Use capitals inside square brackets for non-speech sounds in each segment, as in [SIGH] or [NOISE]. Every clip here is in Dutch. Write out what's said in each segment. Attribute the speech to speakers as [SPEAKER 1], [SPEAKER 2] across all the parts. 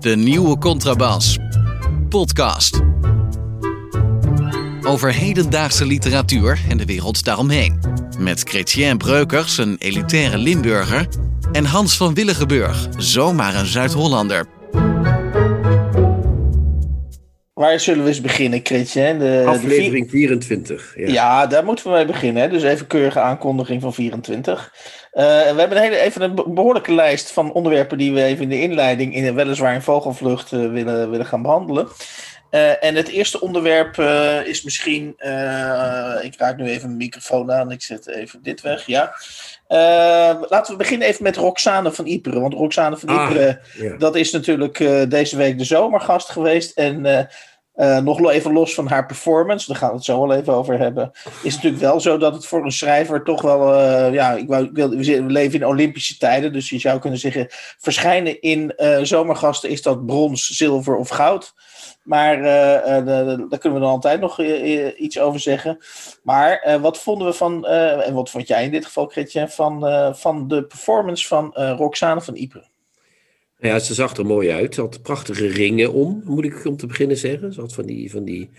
[SPEAKER 1] De nieuwe Contrabas. Podcast. Over hedendaagse literatuur en de wereld daaromheen. Met Chrétien Breukers, een elitaire Limburger. En Hans van Willigenburg, zomaar een Zuid-Hollander.
[SPEAKER 2] Waar zullen we eens beginnen, Chrétien? De,
[SPEAKER 3] Aflevering 24.
[SPEAKER 2] Ja. ja. daar moeten we mee beginnen. Hè? Dus even keurige aankondiging van 24. Uh, we hebben een hele, even een behoorlijke lijst van onderwerpen die we even in de inleiding, in, weliswaar in vogelvlucht, uh, willen, willen gaan behandelen. Uh, en het eerste onderwerp is misschien. ik raak nu even mijn microfoon aan. Ik zet even dit weg. Ja. laten we beginnen even met Roxane van Iperen. Want Roxane van ah, Iperen, ja. dat is natuurlijk deze week de zomergast geweest. En uh, nog even los van haar performance, daar gaan we het zo wel even over hebben. Is natuurlijk wel zo dat het voor een schrijver toch wel. Uh, ja, ik wou, we leven in Olympische tijden, dus je zou kunnen zeggen: verschijnen in uh, zomergasten is dat brons, zilver of goud. Maar daar kunnen we dan altijd nog iets over zeggen. Maar wat vonden we van, en wat vond jij in dit geval, Kritje, van, van de performance van Roxane van Ypres?
[SPEAKER 3] Ja, ze zag er mooi uit. Ze had prachtige ringen om, moet ik om te beginnen zeggen. Ze had van die, van die...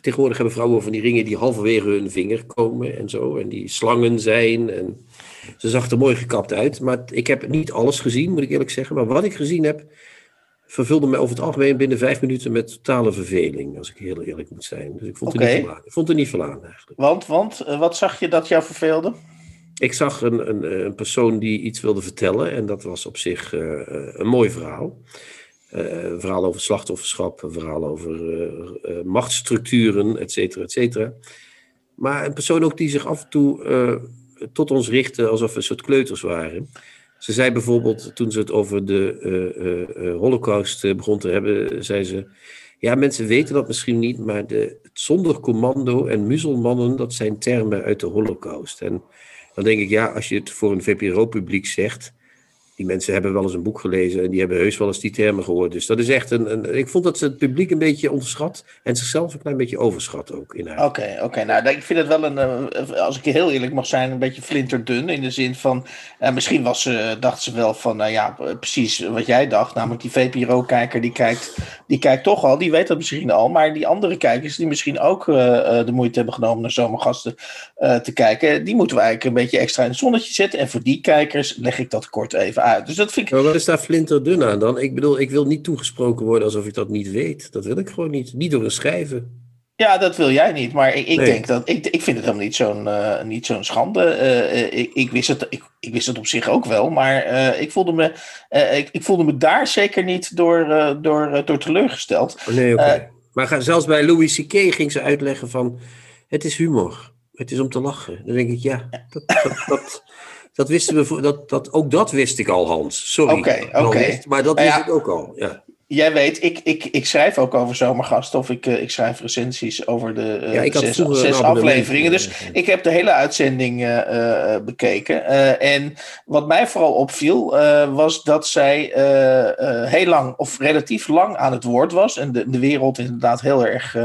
[SPEAKER 3] Tegenwoordig hebben vrouwen van die ringen die halverwege hun vinger komen en zo. En die slangen zijn. En ze zag er mooi gekapt uit. Maar ik heb niet alles gezien, moet ik eerlijk zeggen. Maar wat ik gezien heb, vervulde mij over het algemeen binnen vijf minuten met totale verveling. Als ik heel eerlijk moet zijn. Dus ik vond, het, niet verlaan. ik vond het niet verlaan eigenlijk.
[SPEAKER 2] Want, want eh, wat zag je dat jou verveelde?
[SPEAKER 3] Ik zag een, een, een, persoon die iets wilde vertellen. En dat was op zich uh, een mooi verhaal. Uh, een verhaal over slachtofferschap, een verhaal over uh, machtsstructuren, et cetera, et cetera. Maar een persoon ook die zich af en toe tot ons richtte alsof we een soort kleuters waren. Ze zei bijvoorbeeld, toen ze het over de holocaust begon te hebben, zei ze... Ja, mensen weten dat misschien niet, maar de, het zondercommando en muzelmannen, dat zijn termen uit de holocaust. En dan denk ik, ja, als je het voor een VPRO-publiek zegt, die mensen hebben wel eens een boek gelezen en die hebben heus wel eens die termen gehoord. Dus dat is echt een. ik vond dat ze het publiek een beetje onderschat en zichzelf een klein beetje overschat ook in
[SPEAKER 2] haar. Oké, oké. Nou, ik vind het wel een. Eh, als ik heel eerlijk mag zijn, een beetje flinterdun. In de zin van. Uh, misschien was ze, dacht ze wel van. Nou ja, precies wat jij dacht. Namelijk die VPRO-kijker die kijkt, die kijkt toch al. Die weet dat misschien al. Maar die andere kijkers die misschien ook uh, de moeite hebben genomen naar zomergasten te kijken. Die moeten we eigenlijk een beetje extra in het zonnetje zetten. En voor die kijkers leg ik dat kort even uit. Dus dat vind ik...
[SPEAKER 3] Maar wat is daar flinterdun aan dan? Ik bedoel, ik wil niet toegesproken worden alsof ik dat niet weet. Dat wil ik gewoon niet. Niet door een schrijven.
[SPEAKER 2] Ja, dat wil jij niet. Maar ik, ik denk dat. Ik, ik vind het helemaal niet zo'n uh, niet zo'n schande. Uh, ik, ik, wist het, ik, ik, wist het op zich ook wel. Maar uh, ik, voelde me, ik, ik, voelde me daar zeker niet door, door, door teleurgesteld.
[SPEAKER 3] Oh, nee, oké. maar zelfs bij Louis C.K. ging ze uitleggen van. Het is humor. Het is om te lachen. Dan denk ik, ja, dat, dat, dat [LAUGHS] dat wisten we, dat, dat, ook dat wist ik al, Hans. Sorry.
[SPEAKER 2] Oké, oké.
[SPEAKER 3] Maar dat wist ik ook al, ja.
[SPEAKER 2] Jij weet, ik, ik, ik schrijf ook over zomergasten of ik, uh, ik schrijf recensies over de uh, ja, ik zes, zes afleveringen. Dus ik heb de hele uitzending uh, bekeken. en wat mij vooral opviel, was dat zij heel lang of relatief lang aan het woord was. En de, de wereld inderdaad heel erg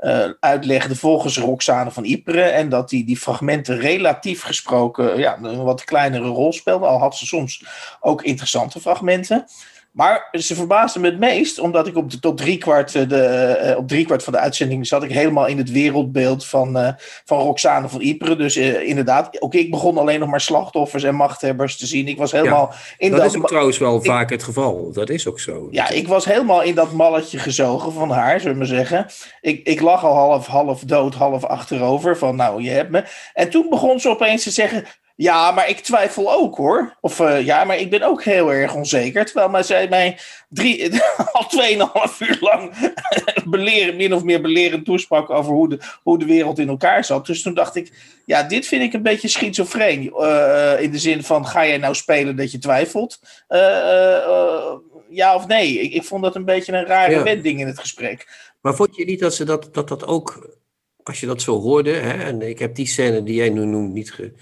[SPEAKER 2] uh, uitlegde volgens Roxane van Ypres. En dat die, die fragmenten relatief gesproken ja, een wat kleinere rol speelden. Al had ze soms ook interessante fragmenten. Maar ze verbaasde me het meest, omdat ik op, de, tot driekwart, eh, de, uh, op driekwart van de uitzending zat ik helemaal in het wereldbeeld van, uh, van Roxane van Ypres. Dus uh, inderdaad, ook ik begon alleen nog maar slachtoffers en machthebbers te zien. Ik was helemaal ja,
[SPEAKER 3] in dat. Dat is ook trouwens wel vaak het geval. Dat is ook zo.
[SPEAKER 2] Ja, ik was helemaal in dat malletje gezogen van haar, zullen we zeggen. Ik, ik lag al half, half dood, half achterover. Van nou, je hebt me. En toen begon ze opeens te zeggen. Ja, maar ik twijfel ook hoor. Of uh, ja, maar ik ben ook heel erg onzeker. Terwijl maar zij mij drie, [LAUGHS] al tweeënhalf uur lang [LAUGHS] beleren, min of meer belerend toesprak over hoe de, hoe de wereld in elkaar zat. Dus toen dacht ik, ja, dit vind ik een beetje schizofreen. Uh, in de zin van, ga jij nou spelen dat je twijfelt? Uh, ja of nee? Ik, ik vond dat een beetje een rare ja. wending in het gesprek.
[SPEAKER 3] Maar vond je niet dat ze dat, dat, dat ook, als je dat zo hoorde, hè, en ik heb die scène die jij nu noemt niet ge,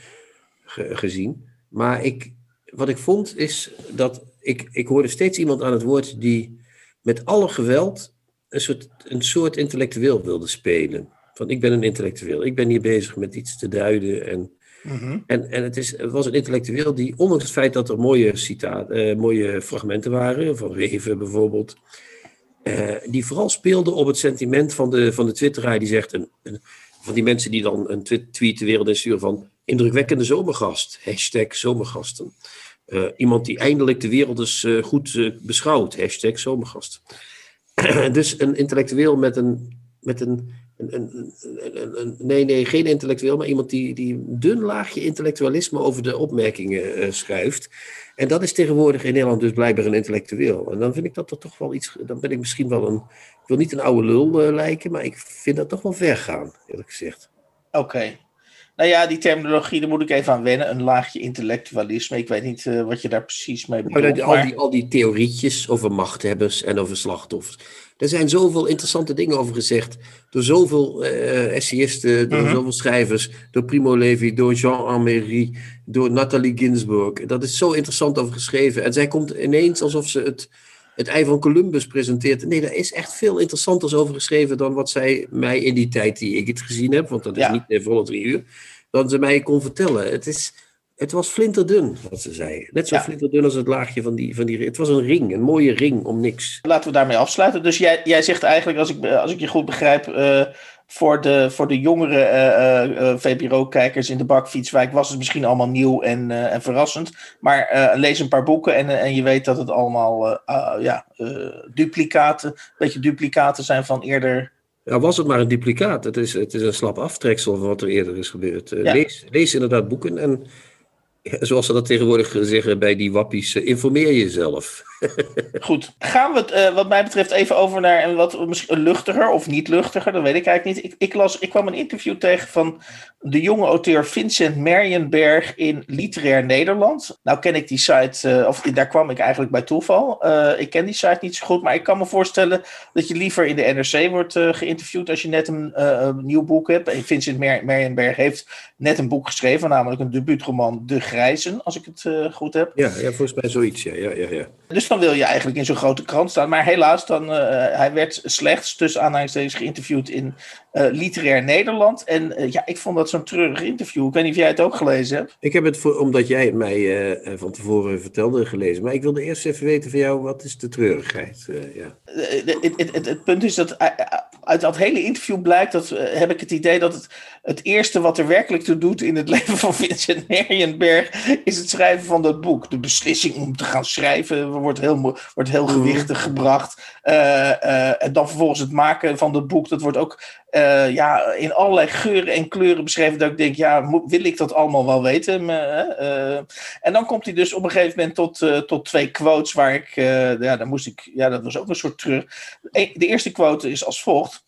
[SPEAKER 3] gezien. Maar ik, wat ik vond is dat ik, ik hoorde steeds iemand aan het woord die met alle geweld een soort, een soort intellectueel wilde spelen. Van ik ben een intellectueel, ik ben hier bezig met iets te duiden en Mhm. En, en het, is, het was een intellectueel die, ondanks het feit dat er mooie, citaat, uh, mooie fragmenten waren, van Reven bijvoorbeeld, uh, die vooral speelde op het sentiment van de, van de twitteraar die zegt, een, een, van die mensen die dan een tweet de wereld insturen van indrukwekkende zomergast, hashtag zomergasten. Uh, iemand die eindelijk de wereld eens goed beschouwt, hashtag zomergast. [CLEARS THROAT] dus een intellectueel met een, met een een, een, nee, nee, geen intellectueel, maar iemand die, die een dun laagje intellectualisme over de opmerkingen schuift. En dat is tegenwoordig in Nederland dus blijkbaar een intellectueel. En dan vind ik dat er toch wel iets. Dan ben ik misschien wel een. Ik wil niet een oude lul lijken, maar ik vind dat toch wel ver gaan, eerlijk gezegd.
[SPEAKER 2] Oké. Nou ja, die terminologie, daar moet ik even aan wennen. Een laagje intellectualisme. Ik weet niet uh, wat je daar precies mee bedoelt.
[SPEAKER 3] Nou, al, die, al die theorietjes over machthebbers en over slachtoffers. Er zijn zoveel interessante dingen over gezegd. Door zoveel uh, essayisten, door -huh. zoveel schrijvers. Door Primo Levi, door Jean Améry, door Nathalie Ginsburg. Dat is zo interessant over geschreven. En zij komt ineens alsof ze het, het ei van Columbus presenteert. Nee, daar is echt veel interessanters over geschreven dan wat zij mij in die tijd die ik het gezien heb. Want dat is ja. niet in volle drie uur. Dan ze mij kon vertellen. Het is het was flinterdun, wat ze zei. Net zo ja. flinterdun als het laagje van die, van die... Het was een ring, een mooie ring om niks.
[SPEAKER 2] Laten we daarmee afsluiten. Dus jij, jij zegt eigenlijk, als ik, als ik je goed begrijp... Uh, voor, de, voor de jongere uh, uh, VPRO-kijkers in de bakfietswijk was het misschien allemaal nieuw en, en verrassend. Maar lees een paar boeken en, en je weet dat het allemaal ja, duplicaten, een beetje duplicaten zijn van eerder
[SPEAKER 3] ja, was het maar een duplicaat. Het is, het is een slap aftreksel van wat er eerder is gebeurd. Ja. lees, lees inderdaad boeken en zoals ze dat tegenwoordig zeggen bij die wappies, uh, informeer jezelf. [LAUGHS]
[SPEAKER 2] Goed, gaan we het uh, wat mij betreft even over naar een wat misschien luchtiger of niet luchtiger, dat weet ik eigenlijk niet. Ik, ik, las, ik kwam een interview tegen van de jonge auteur Vincent Merjenberg in Literair Nederland. Nou ken ik die site, uh, of daar kwam ik eigenlijk bij toeval. ik ken die site niet zo goed, maar ik kan me voorstellen dat je liever in de NRC wordt geïnterviewd als je net een, nieuw boek hebt. En Vincent Mer heeft net een boek geschreven, namelijk een debuutroman De Grijzen, als ik het uh, goed heb.
[SPEAKER 3] Ja, ja, volgens mij zoiets, ja. ja, ja, ja.
[SPEAKER 2] Dus dan wil je eigenlijk in zo'n grote krant staan. Maar helaas, dan, uh, hij werd slechts tussen aanhalingstekens geïnterviewd in Literair Nederland. En ja, ik vond dat zo'n treurig interview. Ik weet niet of jij het ook gelezen hebt.
[SPEAKER 3] Ik heb het, voor, omdat jij het mij van tevoren vertelde, gelezen. Maar ik wilde eerst even weten van jou, wat is de treurigheid? ja.
[SPEAKER 2] Het, het, het, het, punt is dat uit dat hele interview blijkt, dat heb ik het idee dat het, het eerste wat er werkelijk toe doet in het [LAUGHS] leven van Vincent Merjenberg is het schrijven van dat boek. De beslissing om te gaan schrijven wordt heel, wordt heel gewichtig gebracht. Uh, uh, en dan vervolgens het maken van dat boek, dat wordt ook uh, ja, in allerlei geuren en kleuren beschreven. Dat ik denk, ja, wil ik dat allemaal wel weten? en dan komt hij dus op een gegeven moment tot, tot twee quotes waar ik, ja, dan moest ik, ja, dat was ook een soort terug. De eerste quote is als volgt.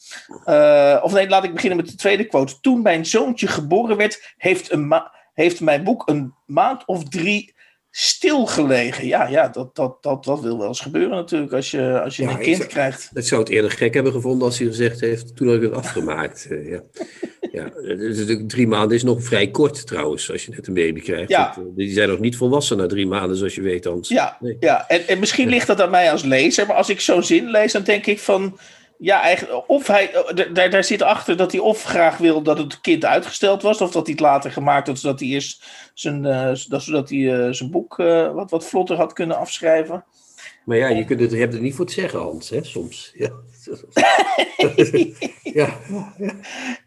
[SPEAKER 2] of nee, laat ik beginnen met de tweede quote. Toen mijn zoontje geboren werd, heeft een heeft mijn boek een maand of drie stilgelegen. Ja, ja dat, dat, dat, dat wil wel eens gebeuren natuurlijk als je, als je ja, een kind
[SPEAKER 3] zou,
[SPEAKER 2] krijgt.
[SPEAKER 3] Het zou het eerder gek hebben gevonden als hij gezegd heeft, toen heb ik het afgemaakt. Uh, ja. [LAUGHS] ja, dus drie maanden is nog vrij kort trouwens, als je net een baby krijgt.
[SPEAKER 2] Ja.
[SPEAKER 3] Dat, die zijn nog niet volwassen na drie maanden, zoals je weet.
[SPEAKER 2] Ja, nee. ja. En, en misschien ligt dat aan mij als lezer, maar als ik zo'n zin lees, dan denk ik van... Ja, eigenlijk, of hij, daar, daar zit achter dat hij of graag wil dat het kind uitgesteld was, of dat hij het later gemaakt had, zodat hij eerst zijn, uh, zodat hij, uh, zijn boek uh, wat, wat vlotter had kunnen afschrijven.
[SPEAKER 3] Maar ja, je, kunt het, je hebt het niet voor te zeggen, Hans, hè, soms. Ja. [LAUGHS] [LAUGHS]
[SPEAKER 2] ja. ja.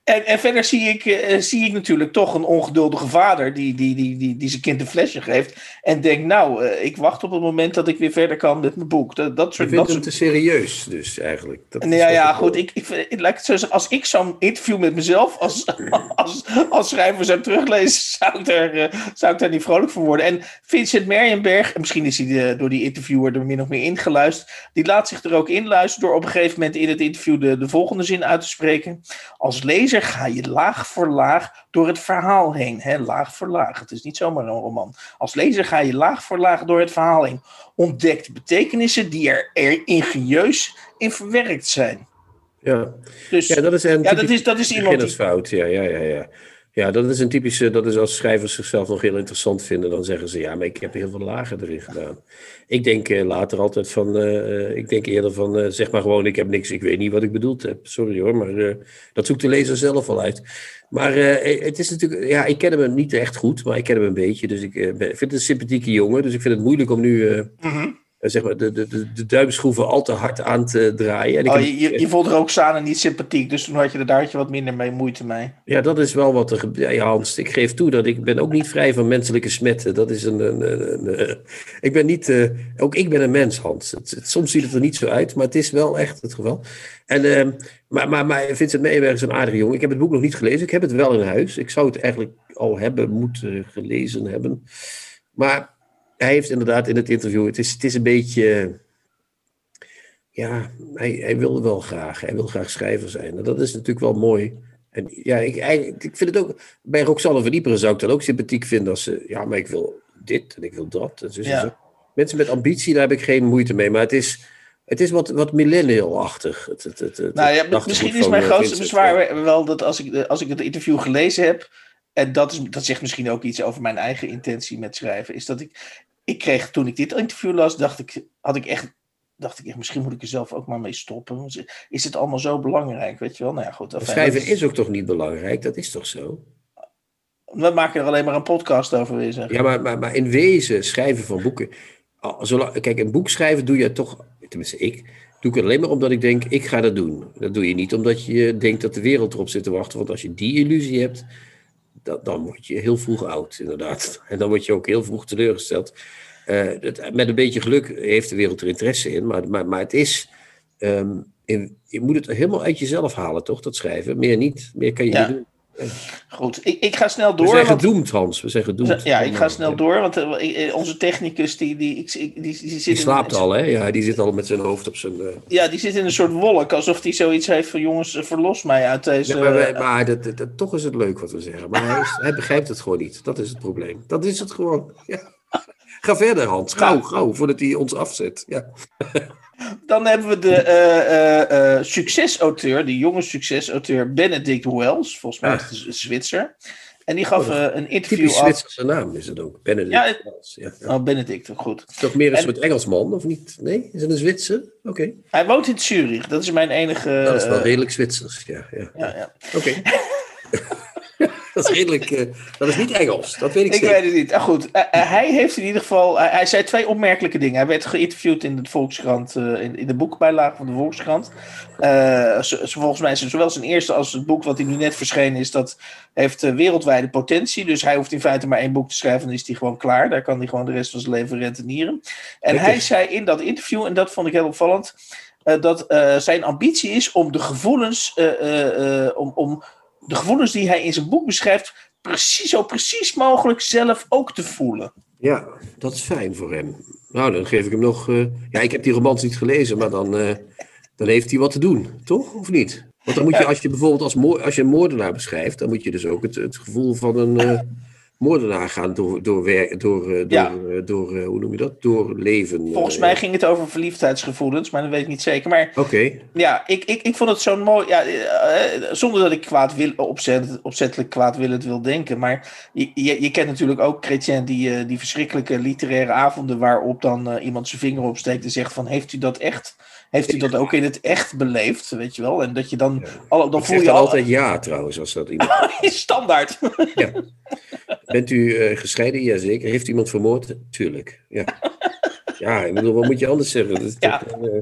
[SPEAKER 2] En, en verder zie ik, uh, zie ik natuurlijk toch een ongeduldige vader die, die, die, die, die zijn kind een flesje geeft. En denkt, nou, uh, ik wacht op het moment dat ik weer verder kan met mijn boek. Dat, dat soort,
[SPEAKER 3] je vindt
[SPEAKER 2] dat
[SPEAKER 3] hem te serieus, dus eigenlijk.
[SPEAKER 2] Dat ja, ja, goed. Ik, ik, ik, ik, het zo als ik zo'n interview met mezelf als, [LAUGHS] als, als schrijver zou teruglezen, [LAUGHS] zou ik, er, uh, zou ik daar niet vrolijk van worden. En Vincent Merjenberg, misschien is hij de, door die interviewer er min of meer ingeluisterd, die laat zich er ook inluisteren door op een gegeven moment in het interview de, de volgende zin uit te spreken. Als lezer ga je laag voor laag door het verhaal heen. Hè? Laag voor laag. Het is niet zomaar een roman. Als lezer ga je laag voor laag door het verhaal heen. Ontdekt betekenissen die er, er ingenieus in verwerkt zijn.
[SPEAKER 3] Ja,
[SPEAKER 2] dus,
[SPEAKER 3] ja dat is
[SPEAKER 2] ja, dat is, dat is iemand
[SPEAKER 3] die... fout. Ja, ja, ja, ja. Ja, dat is een typische, dat is als schrijvers zichzelf nog heel interessant vinden, dan zeggen ze ja, maar ik heb heel veel lagen erin gedaan. Ik denk uh, later altijd van, uh, ik denk eerder van, zeg maar gewoon, ik heb niks, ik weet niet wat ik bedoeld heb. Sorry hoor, maar dat zoekt de lezer zelf al uit. Maar het is natuurlijk, ja, ik ken hem niet echt goed, maar ik ken hem een beetje. Dus ik vind het een sympathieke jongen, dus ik vind het moeilijk om nu -hmm. Zeg maar, de, de, de, de duimschroeven al te hard aan te draaien. En
[SPEAKER 2] oh, je, je, je vond Roxane niet sympathiek, dus toen had je er daar wat minder mee moeite mee.
[SPEAKER 3] Ja, dat is wel wat er gebeurt. Ja, Hans, ik geef toe dat ik ben ook niet vrij van menselijke smetten. Dat is een... een, een, een ik ben niet... Uh, ook ik ben een mens, Hans. Het, het, soms ziet het er niet zo uit, maar het is wel echt het geval. En, uh, maar, maar, maar Vincent Meijerberg is een aardige jongen. Ik heb het boek nog niet gelezen. Ik heb het wel in huis. Ik zou het eigenlijk al hebben moeten gelezen hebben. Maar hij heeft inderdaad in het interview... Het is, het is een beetje ja, hij, hij wil wel graag. Hij wil graag schrijver zijn. En dat is natuurlijk wel mooi. En ja, ik, ik vind het ook. Bij Roxanne van Iperen zou ik dat ook sympathiek vinden. Als ze. Ja, maar ik wil dit en ik wil dat. En zo, ja. Mensen met ambitie, daar heb ik geen moeite mee. Maar het is. Het is wat, wat millennial-achtig. Het, het, het,
[SPEAKER 2] nou ja, misschien is mijn grootste bezwaar wel dat als ik, als ik het interview gelezen heb. En dat, is, dat zegt misschien ook iets over mijn eigen intentie met schrijven. Is dat ik. Ik kreeg toen ik dit interview las, dacht ik, had ik echt dacht ik, misschien moet ik er zelf ook maar mee stoppen. Is het allemaal zo belangrijk, weet je wel? Nou ja, goed.
[SPEAKER 3] Schrijven is ook toch niet belangrijk? Dat is toch zo?
[SPEAKER 2] We maken er alleen maar een podcast over, weer zeggen.
[SPEAKER 3] Ja, maar, maar, maar in wezen, schrijven van boeken... Zolang, kijk, een boek schrijven doe je toch... Tenminste, ik doe ik het alleen maar omdat ik denk, ik ga dat doen. Dat doe je niet omdat je denkt dat de wereld erop zit te wachten. Want als je die illusie hebt, dat, dan word je heel vroeg oud, inderdaad. [LAUGHS] En dan word je ook heel vroeg teleurgesteld. Uh, met een beetje geluk heeft de wereld er interesse in, maar, maar, maar het is. Um, in, je moet het helemaal uit jezelf halen, toch? Dat schrijven. Meer niet. Meer kan je niet doen.
[SPEAKER 2] Goed, ik, ik ga snel door.
[SPEAKER 3] We zijn gedoemd, Hans. We zijn gedoemd.
[SPEAKER 2] Ja, ik ga snel door, want uh, onze technicus die, die, die, die, die, zit
[SPEAKER 3] slaapt in, al, hè? Ja, die zit al met zijn hoofd op zijn... Uh...
[SPEAKER 2] Ja, die zit in een soort wolk, alsof hij zoiets heeft van... jongens, verlos mij uit deze...
[SPEAKER 3] Maar, maar dat, dat, dat, toch is het leuk wat we zeggen. Maar hij, is, [LAUGHS] hij begrijpt het gewoon niet. Dat is het probleem. Dat is het gewoon. Ja. Ga verder, Hans. Gauw, gauw, voordat hij ons afzet. Ja.
[SPEAKER 2] Dan hebben we de uh, uh, succesauteur, de jonge succesauteur Benedict Wells. Volgens mij ah. is het Zwitser. En die gaf oh, een interview
[SPEAKER 3] af. Zwitserse naam is het ook. Benedict ja, Wells. Ja,
[SPEAKER 2] Oh, Benedict, goed.
[SPEAKER 3] Toch meer een soort Engelsman, of niet? Nee? Is het een Zwitser? Oké.
[SPEAKER 2] Hij woont in Zurich. Dat is mijn enige...
[SPEAKER 3] Dat is wel redelijk Zwitsers, ja. ja.
[SPEAKER 2] ja, ja.
[SPEAKER 3] Oké. [LAUGHS] [LAUGHS] dat is redelijk. Uh, dat is niet Engels, dat weet ik,
[SPEAKER 2] ik zeker. Ik weet het niet. Ah, goed, uh, hij heeft in ieder geval. hij zei twee opmerkelijke dingen. Hij werd geïnterviewd in de Volkskrant, in, in, de boekbijlage van de Volkskrant. volgens mij is zowel zijn eerste als het boek wat hij nu net verschenen is, dat heeft wereldwijde potentie. Dus hij hoeft in feite maar één boek te schrijven, dan is hij gewoon klaar. Daar kan hij gewoon de rest van zijn leven rentenieren. En hij zei in dat interview, en dat vond ik heel opvallend. dat zijn ambitie is om de gevoelens, om, om de gevoelens die hij in zijn boek beschrijft, precies, zo precies mogelijk zelf ook te voelen.
[SPEAKER 3] Ja, dat is fijn voor hem. Nou, dan geef ik hem nog. Uh, ja, ik heb die romans niet gelezen, maar dan, uh, dan heeft hij wat te doen, toch? Of niet? Want dan moet je, als je bijvoorbeeld als, als je een moordenaar beschrijft, dan moet je dus ook het, het gevoel van een. Uh, moordenaar gaan door, door, door, door, ja. door, door, hoe noem je dat? Door leven.
[SPEAKER 2] Volgens mij ging het over verliefdheidsgevoelens, maar dat weet ik niet zeker. Maar
[SPEAKER 3] Oké.
[SPEAKER 2] ja, ik, ik, ik vond het zo mooi. Ja, zonder dat ik kwaad wil, opzet, opzettelijk kwaadwillend wil denken. Maar je, je, je kent natuurlijk ook Chrétien, die, die verschrikkelijke literaire avonden waarop dan iemand zijn vinger opsteekt en zegt van heeft u dat echt heeft u dat ook in het echt beleefd, weet je wel? En dat je dan... Dan voel je
[SPEAKER 3] al... altijd ja, trouwens, als dat [LAUGHS] iemand...
[SPEAKER 2] Standaard.
[SPEAKER 3] ja. [LAUGHS] Bent u uh, gescheiden? Jazeker. Heeft iemand vermoord? Tuurlijk, ja. [LAUGHS] ja, ik bedoel, wat moet je anders zeggen? Dat is ja. Toch, uh,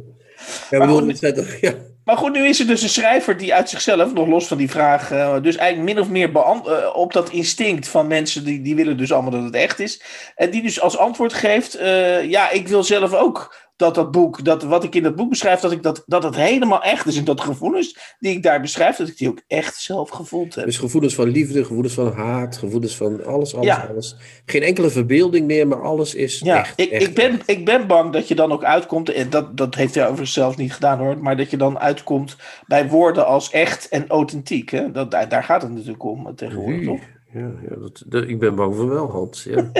[SPEAKER 3] ja, maar, bedoel, goed, toch, ja.
[SPEAKER 2] maar goed, nu is er dus een schrijver die uit zichzelf, nog los van die vraag, uh, dus eigenlijk min of meer op dat instinct van mensen die, die willen dus allemaal dat het echt is. En die dus als antwoord geeft, ja, ik wil zelf ook dat dat boek, dat wat ik in dat boek beschrijf, dat, ik dat, dat het helemaal echt is. En dat gevoelens die ik daar beschrijf, dat ik die ook echt zelf gevoeld heb.
[SPEAKER 3] Dus gevoelens van liefde, gevoelens van haat, gevoelens van alles, alles, ja. alles. Geen enkele verbeelding meer, maar alles is ja, echt.
[SPEAKER 2] Ik,
[SPEAKER 3] echt,
[SPEAKER 2] ik, ben, ik ben bang dat je dan ook uitkomt, en dat, dat heeft hij overigens zelf niet gedaan hoor, maar dat je dan uitkomt bij woorden als echt en authentiek. Hè? Dat, daar, daar gaat het natuurlijk om tegenwoordig, toch?
[SPEAKER 3] Ja, ja dat, ik ben bang voor wel, Hans. Ja. [LAUGHS] nou,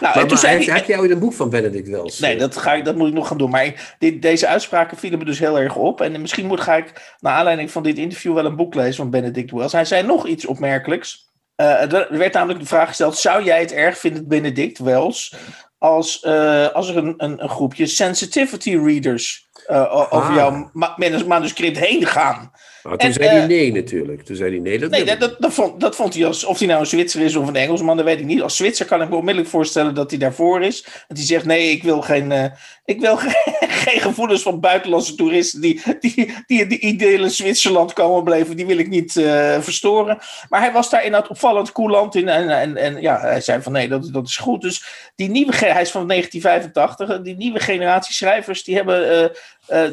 [SPEAKER 3] maar, maar heb, heb jij ooit een boek van Benedict Wells?
[SPEAKER 2] Nee, dat, ga ik, dat moet ik nog gaan doen. Maar dit, deze uitspraken vielen me dus heel erg op. En misschien moet, ga ik, naar aanleiding van dit interview, wel een boek lezen van Benedict Wells. Hij zei nog iets opmerkelijks. er werd namelijk de vraag gesteld: zou jij het erg vinden, Benedict Wells, als, als er een, een, een, groepje sensitivity readers over jouw manuscript heen gaan?
[SPEAKER 3] Nou, toen zei hij eh, nee natuurlijk. Toen zei hij nee.
[SPEAKER 2] Dat, nee, dat, dat, vond, dat vond hij als, of hij nou een Zwitser is of een Engelsman, dat weet ik niet. Als Zwitser kan ik me onmiddellijk voorstellen dat hij daarvoor is. Dat hij zegt, nee, ik wil geen, uh, ik wil [LAUGHS] geen, gevoelens van buitenlandse toeristen die, die, die in de ideale Zwitserland komen blijven. Die wil ik niet uh, verstoren. Maar hij was daar in dat opvallend koeland in. En, en, en ja, hij zei van nee, dat, dat is goed. Dus die nieuwe, hij is van 1985. Die nieuwe generatie schrijvers, die hebben...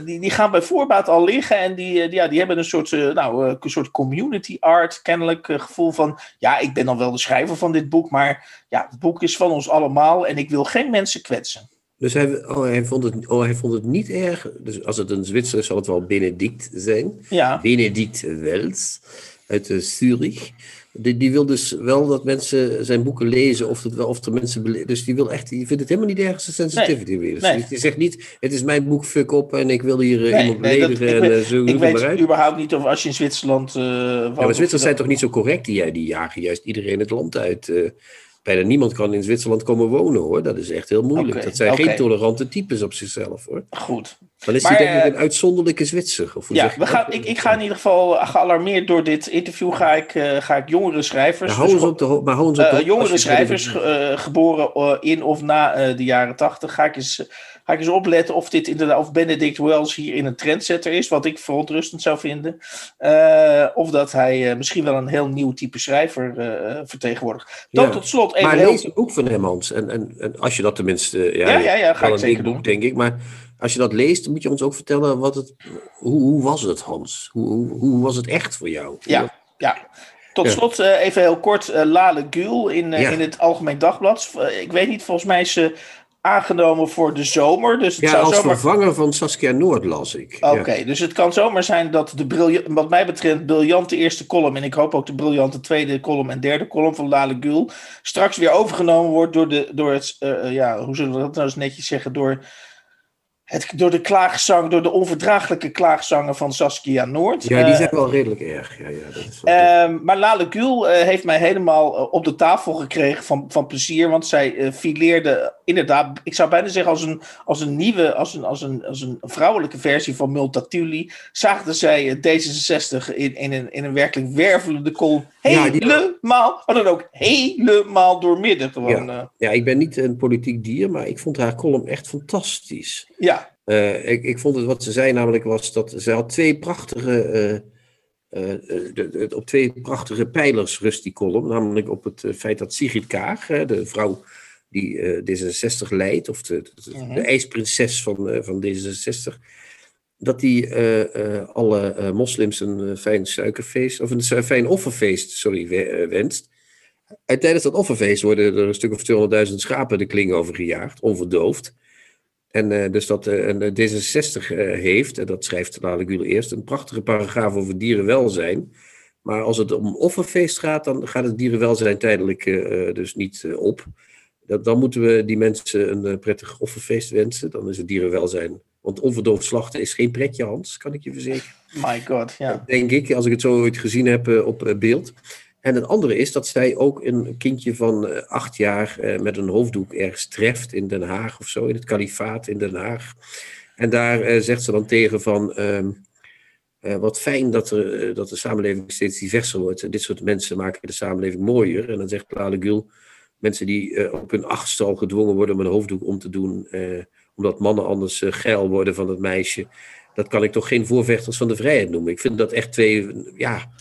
[SPEAKER 2] die, die gaan bij voorbaat al liggen en die, die, ja, die hebben een soort uh, nou, een soort community art, kennelijk uh, gevoel van, ja, ik ben dan wel de schrijver van dit boek, maar ja, het boek is van ons allemaal en ik wil geen mensen kwetsen.
[SPEAKER 3] Dus hij, oh, hij, vond het, oh, hij vond het niet erg. Dus als het een Zwitser zal het wel Benedict zijn.
[SPEAKER 2] Ja.
[SPEAKER 3] Benedict Wels uit Zurich. Die, die wil dus wel dat mensen zijn boeken lezen, of, wel, of er mensen. Dus die wil echt, die vindt het helemaal niet ergens sensitivity nee, weer. Dus die zegt niet: het is mijn boek, fuck op en ik wil hier uh, iemand beledigen. en, uh, zo
[SPEAKER 2] ik weet überhaupt niet of als je in Zwitserland. Uh, ja,
[SPEAKER 3] maar Zwitsers zijn toch niet zo correct? Die, die jagen juist iedereen het land uit bijna niemand kan in Zwitserland komen wonen hoor. Dat is echt heel moeilijk. dat zijn geen tolerante types op zichzelf hoor.
[SPEAKER 2] Goed.
[SPEAKER 3] Dan is hij denk ik eh, een uitzonderlijke Zwitser. Of
[SPEAKER 2] ja, we gaan, ik, ik ga in ieder geval gealarmeerd door dit interview ga ik, uh, ga ik jongere schrijvers.
[SPEAKER 3] Ja, dus, op de, maar op
[SPEAKER 2] uh, jongere schrijvers geboren in of na de jaren tachtig ga ik eens Ga ik eens opletten of dit inderdaad, of Benedict Wells hier in een trendsetter is, wat ik verontrustend zou vinden. Uh, of dat hij uh, misschien wel een heel nieuw type schrijver uh, vertegenwoordigt. Dan ja. tot slot
[SPEAKER 3] even. Maar lees het boek van hem, Hans. En, en, en, als je dat tenminste. Ja,
[SPEAKER 2] ja, ja, ja ga ik zeker
[SPEAKER 3] boek, doen. denk ik. Maar als je dat leest, moet je ons ook vertellen wat het. Hoe, hoe was het, Hans? Hoe, hoe, hoe was het echt voor jou?
[SPEAKER 2] Ja, ja. Tot slot uh, even heel kort, uh, Lale Gül in, uh, ja. in het Algemeen Dagblad. ik weet niet, volgens mij is ze aangenomen voor de zomer. Dus het
[SPEAKER 3] ja,
[SPEAKER 2] zou
[SPEAKER 3] als
[SPEAKER 2] zomaar...
[SPEAKER 3] vervanger van Saskia Noord las ik.
[SPEAKER 2] Oké, ja. dus het kan zomaar zijn dat de briljant, wat mij betreft briljante eerste column... en ik hoop ook de briljante tweede column en derde column van Lale Gül... straks weer overgenomen wordt door, de, door het, uh, ja, hoe zullen we dat nou eens netjes zeggen... door het, door de klaagzang, door de onverdraaglijke klaagzangen van Saskia Noord.
[SPEAKER 3] Ja, die zijn wel redelijk erg. Ja, ja, dat is
[SPEAKER 2] uh, maar Lale Gül uh, heeft mij helemaal uh, op de tafel gekregen van, van plezier. Want zij fileerde inderdaad, ik zou bijna zeggen als een, als een nieuwe, als een, als een, als een vrouwelijke versie van Multatuli. Zaagde zij D66 in, in, een, in een werkelijk wervelende column helemaal, maar dan ook helemaal doormidden. Gewoon,
[SPEAKER 3] ja. ja, ik ben niet een politiek dier, maar ik vond haar column echt fantastisch.
[SPEAKER 2] Ja.
[SPEAKER 3] Uh, ik, ik vond het wat ze zei namelijk was dat ze had twee prachtige, uh, uh, de, de, op twee prachtige pijlers rust die column. Namelijk op het feit dat Sigrid Kaag, de vrouw die D66 leidt, of de, de, de ijsprinses van, van D66, dat die alle moslims een fijn suikerfeest, of een fijn offerfeest, sorry, wenst. En tijdens dat offerfeest worden er een stuk of 200.000 schapen de kling over gejaagd, onverdoofd. En dus dat uh, een D66 uh, heeft, en dat schrijft Lale Gül eerst, een prachtige paragraaf over dierenwelzijn. Maar als het om offerfeest gaat, dan gaat het dierenwelzijn tijdelijk dus niet op. Dan moeten we die mensen een prettig offerfeest wensen. Dan is het dierenwelzijn. Want onverdoofd slachten is geen pretje, Hans, kan ik je verzekeren.
[SPEAKER 2] My god, ja.
[SPEAKER 3] Denk ik, als ik het zo ooit gezien heb op beeld. En het andere is dat zij ook een kindje van uh, acht jaar met een hoofddoek ergens treft in Den Haag of zo, in het kalifaat in Den Haag. En daar zegt ze dan tegen van, ehm, wat fijn dat, er, dat de samenleving steeds diverser wordt. Dit soort mensen maken de samenleving mooier. En dan zegt Lale Gül, mensen die op hun achtste al gedwongen worden om een hoofddoek om te doen, omdat mannen anders geil worden van het meisje. Dat kan ik toch geen voorvechters van de vrijheid noemen. Ik vind dat echt twee, ja,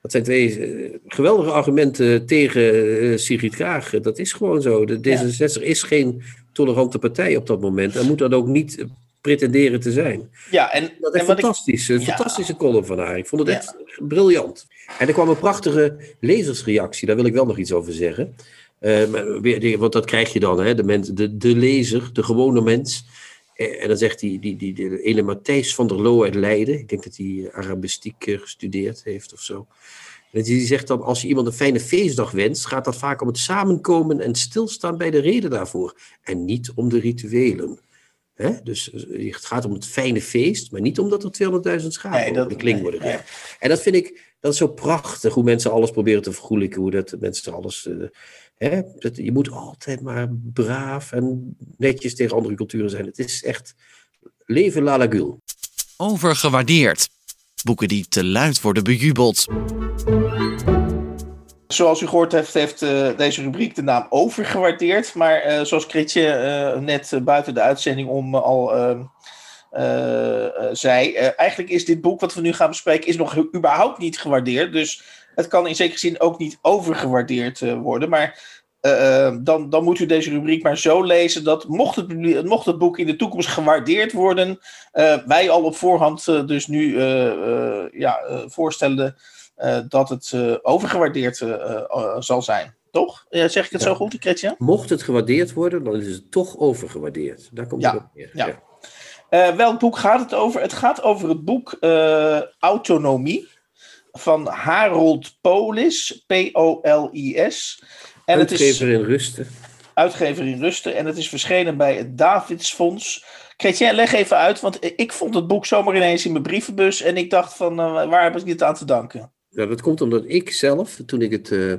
[SPEAKER 3] dat zijn twee uh, geweldige argumenten tegen uh, Sigrid Kaag. Dat is gewoon zo. De D66 ja. is geen tolerante partij op dat moment. En moet dat ook niet pretenderen te zijn.
[SPEAKER 2] Ja, en,
[SPEAKER 3] dat is en fantastisch. Ik, een ja. fantastische column van haar. Ik vond het ja. echt briljant. En er kwam een prachtige lezersreactie. Daar wil ik wel nog iets over zeggen. Uh, want dat krijg je dan, hè? De, mens, de, de lezer, de gewone mens. En dan zegt die, die, die, die ene Matthijs van der Loo uit Leiden. Ik denk dat hij Arabistiek gestudeerd heeft of zo. En die zegt dan, als je iemand een fijne feestdag wenst, gaat dat vaak om het samenkomen en stilstaan bij de reden daarvoor. En niet om de rituelen. Hè? Dus het gaat om het fijne feest, maar niet omdat er 200.000 schapen nee, dat, de kling worden. Nee. En dat vind ik, dat is zo prachtig hoe mensen alles proberen te vergoelijken. Hoe dat mensen alles. eh, hè, dat, je moet altijd maar braaf en netjes tegen andere culturen zijn. Het is echt. Leven la lagul.
[SPEAKER 1] Overgewaardeerd. Boeken die te luid worden bejubeld.
[SPEAKER 2] Zoals u gehoord heeft, heeft eh, deze rubriek de naam overgewaardeerd. Maar eh, zoals Kritje eh, net buiten de uitzending om al ehm, eh, eh, zei, eh, eigenlijk is dit boek wat we nu gaan bespreken is nog überhaupt niet gewaardeerd. Dus het kan in zekere zin ook niet overgewaardeerd eh, worden. Maar eh, eh, dan, dan moet u deze rubriek maar zo lezen dat mocht het, mocht het boek in de toekomst gewaardeerd worden, wij al op voorhand dus nu ja, voorstellen dat het overgewaardeerd zal zijn. Toch? Ja, zeg ik het
[SPEAKER 3] Ja.
[SPEAKER 2] zo goed, Kretje?
[SPEAKER 3] Mocht het gewaardeerd worden, dan is het toch overgewaardeerd. Daar komt
[SPEAKER 2] Ja,
[SPEAKER 3] het op neer.
[SPEAKER 2] ja. Welk boek gaat het over? Het gaat over het boek Autonomie van Harold Polis, P-O-L-I-S. En het is
[SPEAKER 3] Uitgever in rusten.
[SPEAKER 2] uitgever in Rusten en het is verschenen bij het Davidsfonds. Chrétien, leg even uit, want ik vond het boek zomaar ineens in mijn brievenbus en ik dacht van, eh, waar heb ik dit aan te danken?
[SPEAKER 3] Ja, dat komt omdat ik zelf, toen ik het eh,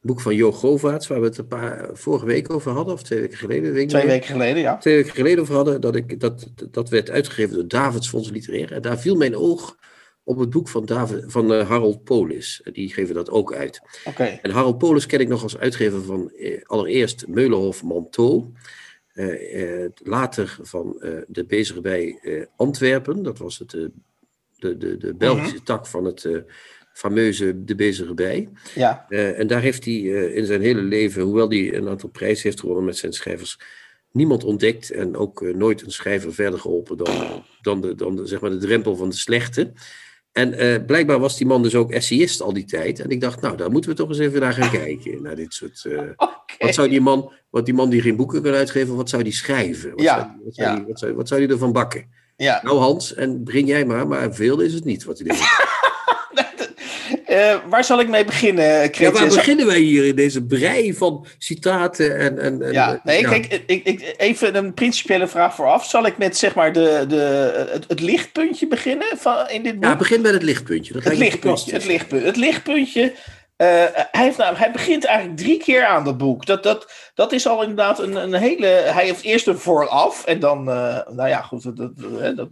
[SPEAKER 3] boek van Jo Govaerts, waar we het een paar vorige week over hadden, of twee weken geleden, weet
[SPEAKER 2] Twee weken geleden, ja.
[SPEAKER 3] twee weken geleden over hadden, dat, ik, dat, dat werd uitgegeven door Davidsfonds Literair. En daar viel mijn oog op het boek van, David, van eh, Harold Polis. Die geven dat ook uit.
[SPEAKER 2] Oké,
[SPEAKER 3] En Harold Polis ken ik nog als uitgever van eh, allereerst Meulenhof Manteau. Eh, later van de Bezige bij Antwerpen. Dat was het, de, de, de Belgische tak van het fameuze De Bezige bij.
[SPEAKER 2] ja.
[SPEAKER 3] En daar heeft hij in zijn hele leven, hoewel hij een aantal prijzen heeft gewonnen met zijn schrijvers, niemand ontdekt en ook nooit een schrijver verder geholpen dan, dan, de, dan de, zeg maar de drempel van de slechte. En eh, blijkbaar was die man dus ook essayist al die tijd. En ik dacht, nou, daar moeten we toch eens even naar gaan kijken. Naar dit soort. [LAUGHS]
[SPEAKER 2] Oké.
[SPEAKER 3] wat zou die man, wat die man die geen boeken kan uitgeven, wat zou die schrijven? Wat
[SPEAKER 2] Ja,
[SPEAKER 3] zou, wat, zou
[SPEAKER 2] ja.
[SPEAKER 3] die, wat, zou, wat zou die ervan bakken?
[SPEAKER 2] Ja.
[SPEAKER 3] Nou, Hans, en begin jij maar, maar veel is het niet wat hij denkt. [LAUGHS]
[SPEAKER 2] Eh, waar zal ik mee beginnen,
[SPEAKER 3] Ja,
[SPEAKER 2] Kretje?
[SPEAKER 3] waar
[SPEAKER 2] Zal-
[SPEAKER 3] beginnen wij hier in deze brei van citaten en... en, en
[SPEAKER 2] Ja, nee,
[SPEAKER 3] ja.
[SPEAKER 2] kijk, ik, ik, even een principiële vraag vooraf. Zal ik met zeg maar de, de, het, het lichtpuntje beginnen van, in dit boek?
[SPEAKER 3] Ja, begin met het lichtpuntje. Dat
[SPEAKER 2] het lichtpuntje. Het lichtpuntje. Het lichtpuntje eh, hij, heeft nou, hij begint eigenlijk drie keer aan dat boek. Dat, dat, dat is al inderdaad een, een hele. Hij heeft eerst een vooraf en dan. eh, nou ja, goed. Dat, dat,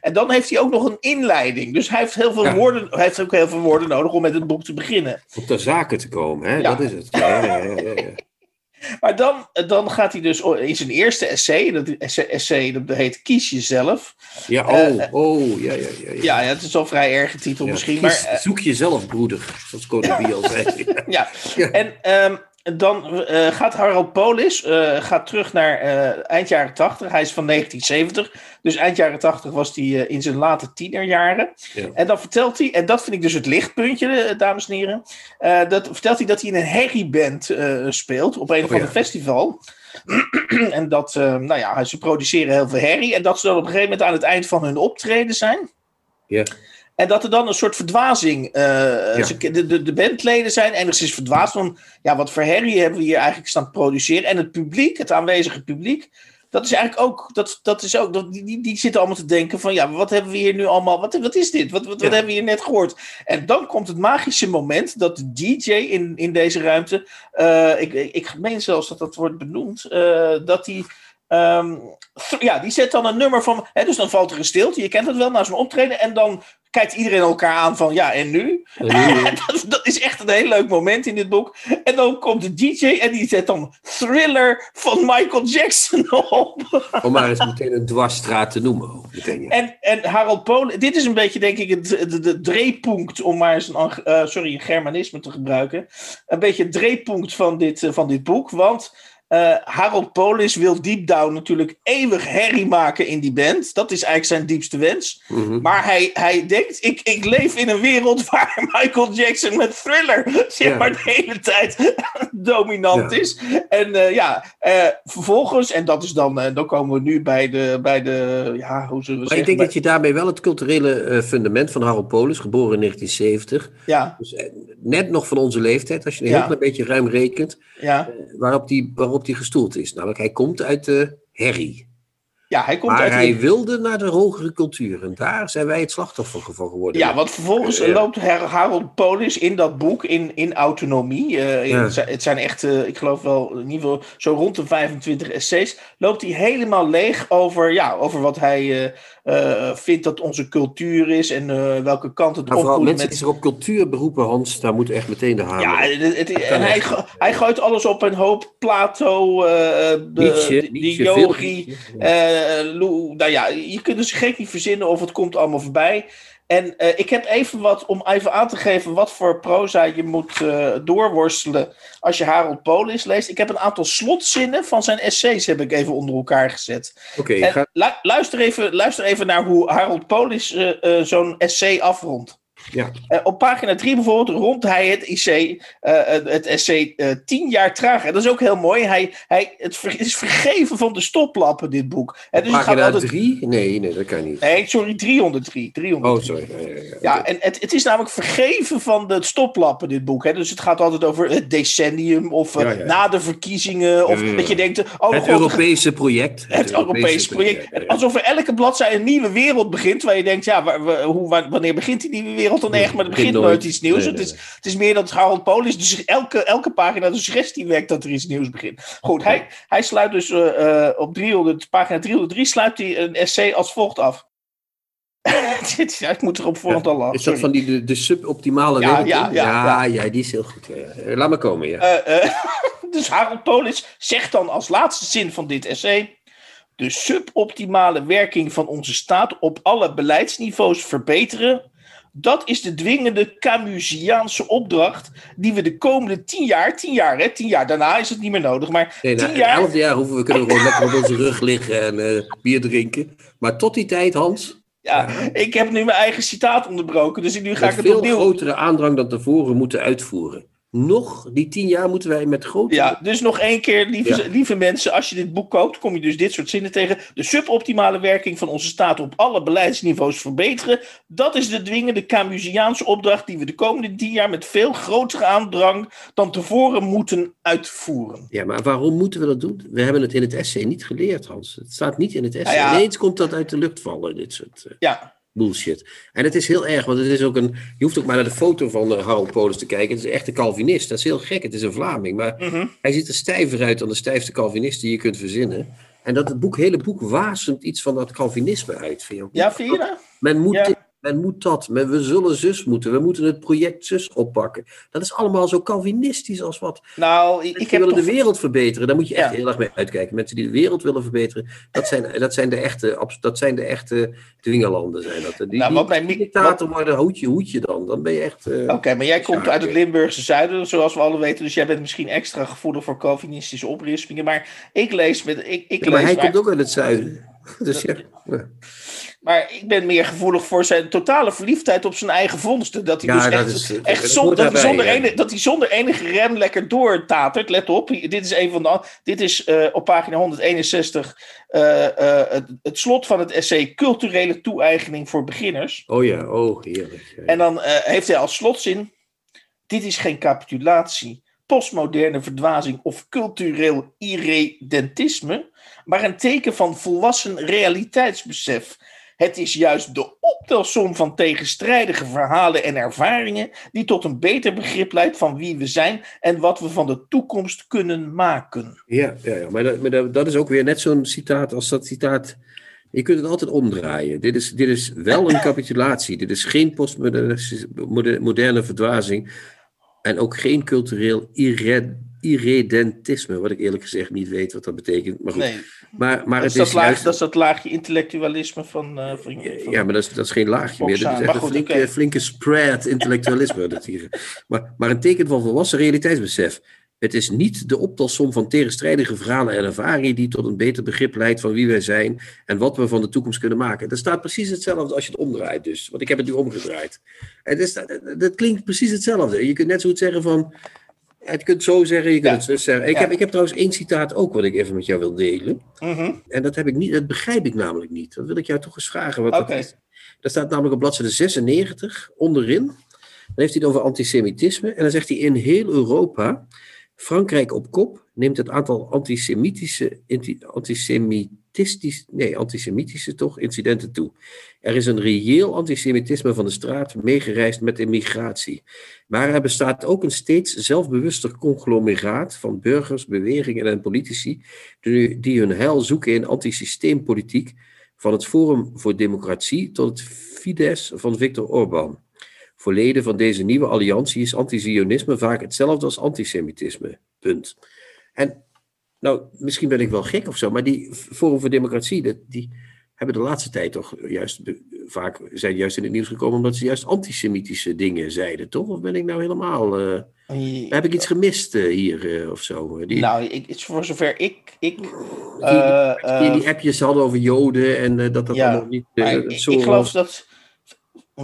[SPEAKER 2] en dan heeft hij ook nog een inleiding. Dus hij heeft, heel veel
[SPEAKER 3] Ja.
[SPEAKER 2] woorden, hij heeft ook heel veel woorden nodig om met het boek te beginnen.
[SPEAKER 3] Om ter zake te komen, hè?
[SPEAKER 2] Ja.
[SPEAKER 3] dat is het. Ja.
[SPEAKER 2] Maar dan, dan gaat hij dus in zijn eerste essay. Dat essay, dat heet Kies jezelf.
[SPEAKER 3] Ja, oh,
[SPEAKER 2] Eh,
[SPEAKER 3] oh, ja, ja, ja. ja.
[SPEAKER 2] Ja, ja, het is al vrij erge titel
[SPEAKER 3] Ja,
[SPEAKER 2] misschien.
[SPEAKER 3] kies-
[SPEAKER 2] Maar, eh,
[SPEAKER 3] zoek jezelf, broeder, zoals Koning [LAUGHS] Biel zei.
[SPEAKER 2] ja.
[SPEAKER 3] Ja.
[SPEAKER 2] En ehm, dan eh, gaat Harold Polis eh, gaat terug naar eh, eind jaren 80. Hij is van 1970. Dus eind jaren 80 was hij in zijn late tienerjaren.
[SPEAKER 3] Ja.
[SPEAKER 2] En dan vertelt hij, en dat vind ik dus het lichtpuntje, dames en heren. dat vertelt hij dat hij in een herrieband speelt op een of
[SPEAKER 3] Oh,
[SPEAKER 2] ander
[SPEAKER 3] ja.
[SPEAKER 2] festival. [CLEARS THROAT] en dat, nou ja, ze produceren heel veel herrie. En dat ze dan op een gegeven moment aan het eind van hun optreden zijn.
[SPEAKER 3] Ja.
[SPEAKER 2] En dat er dan een soort verdwazing. eh,
[SPEAKER 3] Ja.
[SPEAKER 2] ze- de, de, de bandleden zijn enigszins verdwaasd van. Ja, wat voor herrie hebben we hier eigenlijk staan produceren? En het publiek, het aanwezige publiek. Dat is eigenlijk ook. Dat, dat is ook dat, die, die, zitten allemaal te denken: van ja, wat hebben we hier nu allemaal. Wat, wat is dit? Wat, wat, wat
[SPEAKER 3] Ja.
[SPEAKER 2] hebben we hier net gehoord? En dan komt het magische moment dat de DJ in, in deze ruimte. eh, ik, ik, ik meen zelfs dat dat wordt benoemd. eh, dat die. ehm, ja, die zet dan een nummer van. Hè, dus dan valt er een stilte. Je kent het wel na zo'n optreden. En dan kijkt iedereen elkaar aan van ja, en nu? [LAUGHS] Dat, dat is echt een heel leuk moment in dit boek. En dan komt de DJ en die zet dan Thriller van Michael Jackson [LAUGHS] op.
[SPEAKER 3] om maar eens meteen een dwarsstraat te noemen. ook Meteen, ja.
[SPEAKER 2] En, en Harold Polen, dit is een beetje denk ik het, de, de dreepunt, om maar eens een, eh, sorry, een germanisme te gebruiken. Een beetje het dreepunt van dit, eh, van dit boek. Want eh, Harold Polis wil deep down natuurlijk eeuwig herrie maken in die band. Dat is eigenlijk zijn diepste wens.
[SPEAKER 3] Mhm.
[SPEAKER 2] Maar hij, hij denkt, ik, ik leef in een wereld [LAUGHS] waar Michael Jackson met Thriller zeg maar de hele tijd [LAUGHS] dominant is. En eh, ja, eh, vervolgens, en dat is dan, dan komen we nu bij de, bij de ja, hoe zullen we
[SPEAKER 3] Maar ik
[SPEAKER 2] zeggen?
[SPEAKER 3] denk
[SPEAKER 2] bij-
[SPEAKER 3] dat je daarmee wel het culturele fundament van Harold Polis, geboren in 1970,
[SPEAKER 2] Ja,
[SPEAKER 3] dus net nog van onze leeftijd, als je een
[SPEAKER 2] Ja.
[SPEAKER 3] heel klein beetje ruim rekent,
[SPEAKER 2] ja,
[SPEAKER 3] waarop die, waarop die gestoeld is. Namelijk, hij komt uit de herrie.
[SPEAKER 2] Ja, hij komt
[SPEAKER 3] Maar
[SPEAKER 2] uit
[SPEAKER 3] hij wilde naar de hogere cultuur. En daar zijn wij het slachtoffer van geworden.
[SPEAKER 2] Ja, want vervolgens
[SPEAKER 3] Ja.
[SPEAKER 2] loopt Harold Polis in dat boek in, in autonomie. eh, in-
[SPEAKER 3] Ja.
[SPEAKER 2] het, zijn, het zijn echt, eh, ik geloof wel, in ieder geval zo rond de 25 essays. Loopt hij helemaal leeg over, ja, over wat hij eh, vindt dat onze cultuur is en eh, welke kant het
[SPEAKER 3] Maar
[SPEAKER 2] op
[SPEAKER 3] vooral
[SPEAKER 2] moet
[SPEAKER 3] mensen
[SPEAKER 2] met
[SPEAKER 3] die zich op cultuur beroepen, Hans, daar moet echt meteen de hamer
[SPEAKER 2] Ja, het, het- en hij, hij gooit alles op een hoop. Plato, eh, de,
[SPEAKER 3] Nietzsche,
[SPEAKER 2] de yogi. Lou- nou ja, je kunt dus gek niet verzinnen of het komt allemaal voorbij. En eh, ik heb even wat om even aan te geven wat voor proza je moet eh, doorworstelen als je Harold Polis leest. Ik heb een aantal slotzinnen van zijn essays heb ik even onder elkaar gezet.
[SPEAKER 3] Oké,
[SPEAKER 2] En
[SPEAKER 3] ga-
[SPEAKER 2] lu- luister, even, luister even naar hoe Harold Polis eh, zo'n essay afrondt.
[SPEAKER 3] Ja.
[SPEAKER 2] Eh, op pagina 3 bijvoorbeeld rond hij het IC, eh, het, essay eh, tien jaar trager. Dat is ook heel mooi. Hij, hij, het ver- is vergeven van de stoplappen, dit boek. Hè, dus
[SPEAKER 3] Pagina
[SPEAKER 2] altijd...
[SPEAKER 3] 3? Nee, nee, dat kan niet.
[SPEAKER 2] Nee, sorry, 303. 303.
[SPEAKER 3] Oh, sorry. Ja, ja, ja.
[SPEAKER 2] Ja, en het, het is namelijk vergeven van de stoplappen, dit boek. Hè? Dus het gaat altijd over het decennium of eh, na de verkiezingen. Of dat je denkt, oh
[SPEAKER 3] het
[SPEAKER 2] god,
[SPEAKER 3] Europese project. [LAUGHS]
[SPEAKER 2] het Europese project. Alsof er elke bladzijde een nieuwe wereld begint. Waar je denkt, ja, waar, waar- hoe, wa- wanneer begint die nieuwe wereld dan echt? Maar er
[SPEAKER 3] begint
[SPEAKER 2] nooit iets nieuws.
[SPEAKER 3] Nee,
[SPEAKER 2] het, is, het is meer dat Harold Polis, dus elke, elke pagina de suggestie wekt dat er iets nieuws begint. Goed, hij, hij sluit dus eh, eh, op 300, pagina 303 sluit hij een essay als volgt af. [LAUGHS] Ik moet er op voorhand al lachen.
[SPEAKER 3] Is dat van die, de, de suboptimale
[SPEAKER 2] Ja,
[SPEAKER 3] werking?
[SPEAKER 2] ja, ja,
[SPEAKER 3] ja, die is heel goed. Ja. Laat maar komen, ja.
[SPEAKER 2] Eh, eh, [LAUGHS] dus Harold Polis zegt dan als laatste zin van dit essay. De suboptimale werking van onze staat op alle beleidsniveaus verbeteren. Dat is de dwingende Camusiaanse opdracht die we de komende tien jaar, tien jaar hè, tien jaar, daarna is het niet meer nodig, maar
[SPEAKER 3] Nee,
[SPEAKER 2] tien
[SPEAKER 3] na
[SPEAKER 2] jaar,
[SPEAKER 3] elf jaar hoeven we kunnen gewoon lekker op onze rug liggen en eh, bier drinken. Maar tot die tijd, Hans,
[SPEAKER 2] ja, ik heb nu mijn eigen citaat onderbroken, dus nu ga ik het
[SPEAKER 3] veel
[SPEAKER 2] opnieuw.
[SPEAKER 3] grotere aandrang dan tevoren moeten uitvoeren. Nog die tien jaar moeten wij met grote...
[SPEAKER 2] Ja, dus nog één keer, lieve,
[SPEAKER 3] Ja.
[SPEAKER 2] lieve mensen, als je dit boek koopt, kom je dus dit soort zinnen tegen. De suboptimale werking van onze staat op alle beleidsniveaus verbeteren. Dat is de dwingende Camusiaanse opdracht die we de komende tien jaar met veel grotere aandrang dan tevoren moeten uitvoeren.
[SPEAKER 3] Ja, maar waarom moeten we dat doen? We hebben het in het essay niet geleerd, Hans. Het staat niet in het essay.
[SPEAKER 2] Nou ja.
[SPEAKER 3] Ineens komt dat uit de lucht vallen, dit soort eh,
[SPEAKER 2] Ja,
[SPEAKER 3] bullshit. En het is heel erg, want het is ook een... Je hoeft ook maar naar de foto van eh, Harold Polis te kijken. Het is echt een Calvinist. Dat is heel gek. Het is een Vlaming. Maar
[SPEAKER 2] mhm.
[SPEAKER 3] hij ziet er stijver uit dan de stijfste Calvinist die je kunt verzinnen. En dat het boek, hele boek wasemt iets van dat Calvinisme uit. Vind je ook
[SPEAKER 2] ja vind je dat?
[SPEAKER 3] Men moet
[SPEAKER 2] Ja.
[SPEAKER 3] Men moet dat. Men, we zullen zus moeten. We moeten het project zus oppakken. Dat is allemaal zo Calvinistisch als wat.
[SPEAKER 2] Nou, ik, heb
[SPEAKER 3] willen
[SPEAKER 2] toch...
[SPEAKER 3] de wereld verbeteren. Daar moet je echt
[SPEAKER 2] Ja.
[SPEAKER 3] heel erg mee uitkijken. Mensen die de wereld willen verbeteren, dat zijn, dat zijn, de, echte, dat zijn de echte dwingelanden. Zijn dat. Die,
[SPEAKER 2] Nou, wat
[SPEAKER 3] die dictator worden, hoedje, hoedje dan. Dan ben je echt... eh,
[SPEAKER 2] Oké, maar jij komt uit het. Limburgse zuiden, zoals we alle weten. Dus jij bent misschien extra gevoelig voor Calvinistische oprispingen. Maar ik lees met... Ik, ik
[SPEAKER 3] ja, maar
[SPEAKER 2] lees
[SPEAKER 3] hij
[SPEAKER 2] waar-
[SPEAKER 3] komt ook uit het zuiden. Dus ja. ja.
[SPEAKER 2] Maar ik ben meer gevoelig voor zijn totale verliefdheid op zijn eigen vondsten. Dat hij
[SPEAKER 3] Ja,
[SPEAKER 2] dus
[SPEAKER 3] dat
[SPEAKER 2] echt,
[SPEAKER 3] is,
[SPEAKER 2] echt
[SPEAKER 3] dat
[SPEAKER 2] zon- hij zonder dat hij zonder enige rem lekker doortatert. Let op, dit is een van de. Dit is eh, op pagina 161 eh, eh, het, het slot van het essay Culturele toe-eigening voor beginners.
[SPEAKER 3] Oh ja, oh heerlijk.
[SPEAKER 2] En dan heeft hij als slotzin: Dit is geen capitulatie, postmoderne verdwazing of cultureel irredentisme, maar een teken van volwassen realiteitsbesef. Het is juist de optelsom van tegenstrijdige verhalen en ervaringen die tot een beter begrip leidt van wie we zijn en wat we van de toekomst kunnen maken.
[SPEAKER 3] Ja, ja, ja. maar, dat, dat, is ook weer net zo'n citaat als dat citaat. Je kunt het altijd omdraaien. Dit is, dit is wel een capitulatie. dit is geen postmoderne moderne- verdwazing. En ook geen cultureel irre- irredentisme. Wat ik eerlijk gezegd niet weet wat dat betekent. Maar goed.
[SPEAKER 2] Nee,
[SPEAKER 3] maar, maar
[SPEAKER 2] dat, is
[SPEAKER 3] het
[SPEAKER 2] dat,
[SPEAKER 3] is
[SPEAKER 2] laag,
[SPEAKER 3] juist...
[SPEAKER 2] dat is dat laagje intellectualisme van. eh, van, van-
[SPEAKER 3] Ja, maar dat is, dat is geen laagje meer. Dat is echt een flinke, flinke spread intellectualisme. dat hier. Maar, maar een teken van volwassen realiteitsbesef. Het is niet de optelsom van tegenstrijdige verhalen en ervaringen die tot een beter begrip leidt van wie wij zijn en wat we van de toekomst kunnen maken. Dat staat precies hetzelfde als je het omdraait dus. Want ik heb het nu omgedraaid. Het is, dat, dat klinkt precies hetzelfde. Je kunt net zo goed zeggen van... Je kunt het zo zeggen, je kunt
[SPEAKER 2] Ja.
[SPEAKER 3] het zo zeggen. Ik,
[SPEAKER 2] Ja.
[SPEAKER 3] heb, ik heb trouwens één citaat ook wat ik even met jou wil delen.
[SPEAKER 2] Mhm.
[SPEAKER 3] En dat, heb ik niet, dat begrijp ik namelijk niet. Dat wil ik jou toch eens vragen. Wat
[SPEAKER 2] Oké.
[SPEAKER 3] dat is. Staat namelijk op bladzijde 96 onderin. Dan heeft hij het over antisemitisme. En dan zegt hij in heel Europa, Frankrijk op kop, neemt het aantal antisemitische, anti- nee, antisemitische toch, incidenten toe. Er is een reëel antisemitisme van de straat meegereisd met immigratie. Maar er bestaat ook een steeds zelfbewuster conglomeraat van burgers, bewegingen en politici die, die hun heil zoeken in antisysteempolitiek, van het Forum voor Democratie tot het Fidesz van Viktor Orbán. Voor leden van deze nieuwe alliantie is antizionisme vaak hetzelfde als antisemitisme. Punt. En nou, misschien ben ik wel gek of zo, maar die Forum voor Democratie, die hebben de laatste tijd toch juist vaak zijn juist in het nieuws gekomen omdat ze juist antisemitische dingen zeiden, toch? Of ben ik nou helemaal. Uh, heb ik iets gemist uh, hier uh, of zo?
[SPEAKER 2] Die, nou, ik, voor zover ik. ik
[SPEAKER 3] die, die, die, appjes hadden over Joden en dat dat ja, allemaal niet.
[SPEAKER 2] ik, ik geloof dat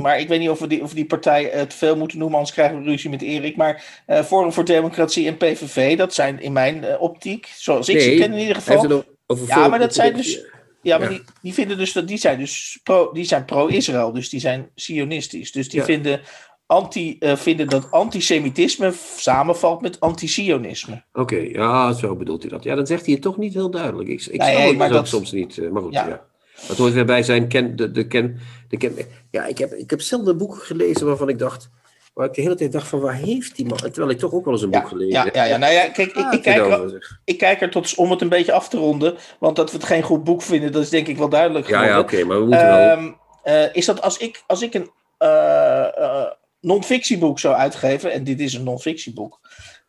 [SPEAKER 2] maar ik weet niet of we die, of die partij het veel moeten noemen, anders krijgen we ruzie met Erik. Maar uh, Forum voor Democratie en PVV, dat zijn in mijn uh, optiek, zoals ik ze ken in ieder geval. ja, maar dat zijn dus. Ja, maar Die, die vinden dus dat die zijn dus pro, die zijn pro-Israël, dus die zijn sionistisch. Dus die ja. vinden, anti, uh, vinden dat antisemitisme samenvalt met antisionisme.
[SPEAKER 3] Oké, okay, ja, zo bedoelt hij dat. Ja, dan zegt hij het toch niet heel duidelijk. Ik, ik nee, snap het dat, soms niet, maar goed, ja. ja. Dat hoort weer bij zijn ken, de, de ken, de ken. Ja, ik heb, ik heb zelden boeken gelezen waarvan ik dacht. Waar ik de hele tijd dacht van waar heeft die man? Terwijl ik toch ook wel eens een boek gelezen
[SPEAKER 2] ja, ja, ja, nou ja, kijk, ik, ik, kijk er, ik kijk er tot om het een beetje af te ronden. Want dat we het geen goed boek vinden, dat is denk ik wel duidelijk
[SPEAKER 3] geworden. Ja, ja oké, maar we moeten wel.
[SPEAKER 2] Uh, is dat als ik, als ik een uh, uh, non-fictieboek zou uitgeven, en dit is een non-fictieboek,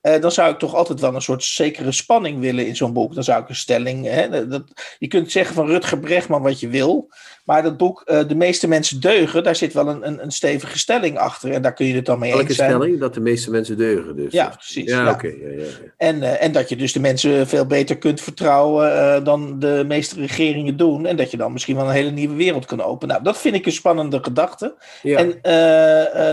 [SPEAKER 2] uh, dan zou ik toch altijd wel een soort zekere spanning willen in zo'n boek. Dan zou ik een stelling. Hè, dat, je kunt zeggen van Rutger Bregman wat je wil. Maar dat boek, uh, De meeste mensen deugen, daar zit wel een, een, een, stevige stelling achter. En daar kun je het dan mee
[SPEAKER 3] Welke
[SPEAKER 2] eens zijn.
[SPEAKER 3] stelling? Dat de meeste mensen deugen dus?
[SPEAKER 2] Ja, precies.
[SPEAKER 3] Ja, oké. Okay. Ja, ja,
[SPEAKER 2] en, uh, en dat je dus de mensen veel beter kunt vertrouwen dan de meeste regeringen doen. En dat je dan misschien wel een hele nieuwe wereld kan openen. Nou, dat vind ik een spannende gedachte. En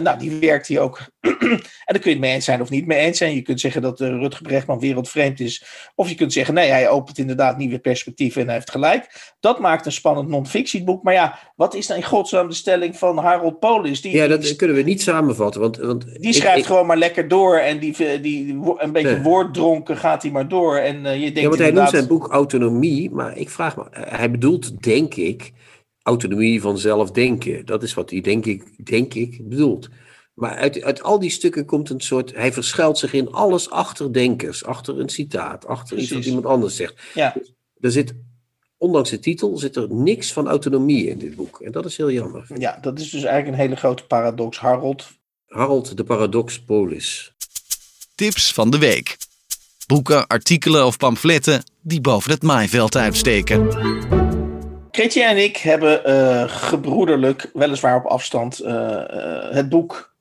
[SPEAKER 2] nou, die werkt hier ook. [CLEARS THROAT] en daar kun je het mee eens zijn of niet mee eens zijn. Je kunt zeggen dat Rutger Brechtman wereldvreemd is. Of je kunt zeggen, nee, hij opent inderdaad nieuwe perspectieven en hij heeft gelijk. Dat maakt een spannend non-fictieboek. Maar ja, wat is dan in godsnaam de stelling van Harold Polis?
[SPEAKER 3] Die, ja, dat die, kunnen we niet samenvatten. Want, want
[SPEAKER 2] die schrijft ik, gewoon maar lekker door en die, die, een beetje nee. woorddronken gaat hij maar door. En uh, je denkt
[SPEAKER 3] ja, want hij noemt zijn boek Autonomie, maar ik vraag me, hij bedoelt, denk ik, autonomie van zelfdenken. Dat is wat hij, denk ik, denk ik bedoelt. Maar uit, uit al die stukken komt een soort. Hij verschuilt zich in alles achter denkers, achter een citaat, achter Precies. iets wat iemand anders zegt.
[SPEAKER 2] Ja.
[SPEAKER 3] Er zit, ondanks de titel, zit er niks van autonomie in dit boek. En dat is heel jammer.
[SPEAKER 2] Ja, dat is dus eigenlijk een hele grote paradox. Harold.
[SPEAKER 3] Harold, de paradox polis.
[SPEAKER 1] Tips van de week: boeken, artikelen of pamfletten die boven het maaiveld uitsteken.
[SPEAKER 2] Kretje en ik hebben uh, gebroederlijk, weliswaar op afstand, uh, uh, het boek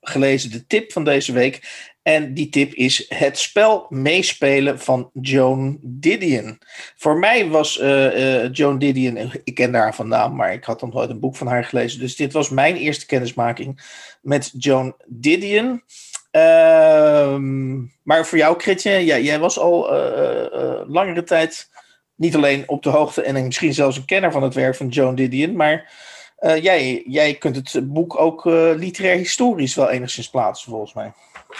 [SPEAKER 2] gelezen de tip van deze week. En die tip is het spel meespelen van Joan Didion. Voor mij was uh, uh, Joan Didion, ik ken haar van naam, maar ik had nog nooit een boek van haar gelezen. Dus dit was mijn eerste kennismaking met Joan Didion. Uh, maar voor jou, Kritje, jij was al uh, langere tijd niet alleen op de hoogte en misschien zelfs een kenner van het werk van Joan Didion, maar jij, jij kunt het boek ook literair historisch wel enigszins plaatsen, volgens mij.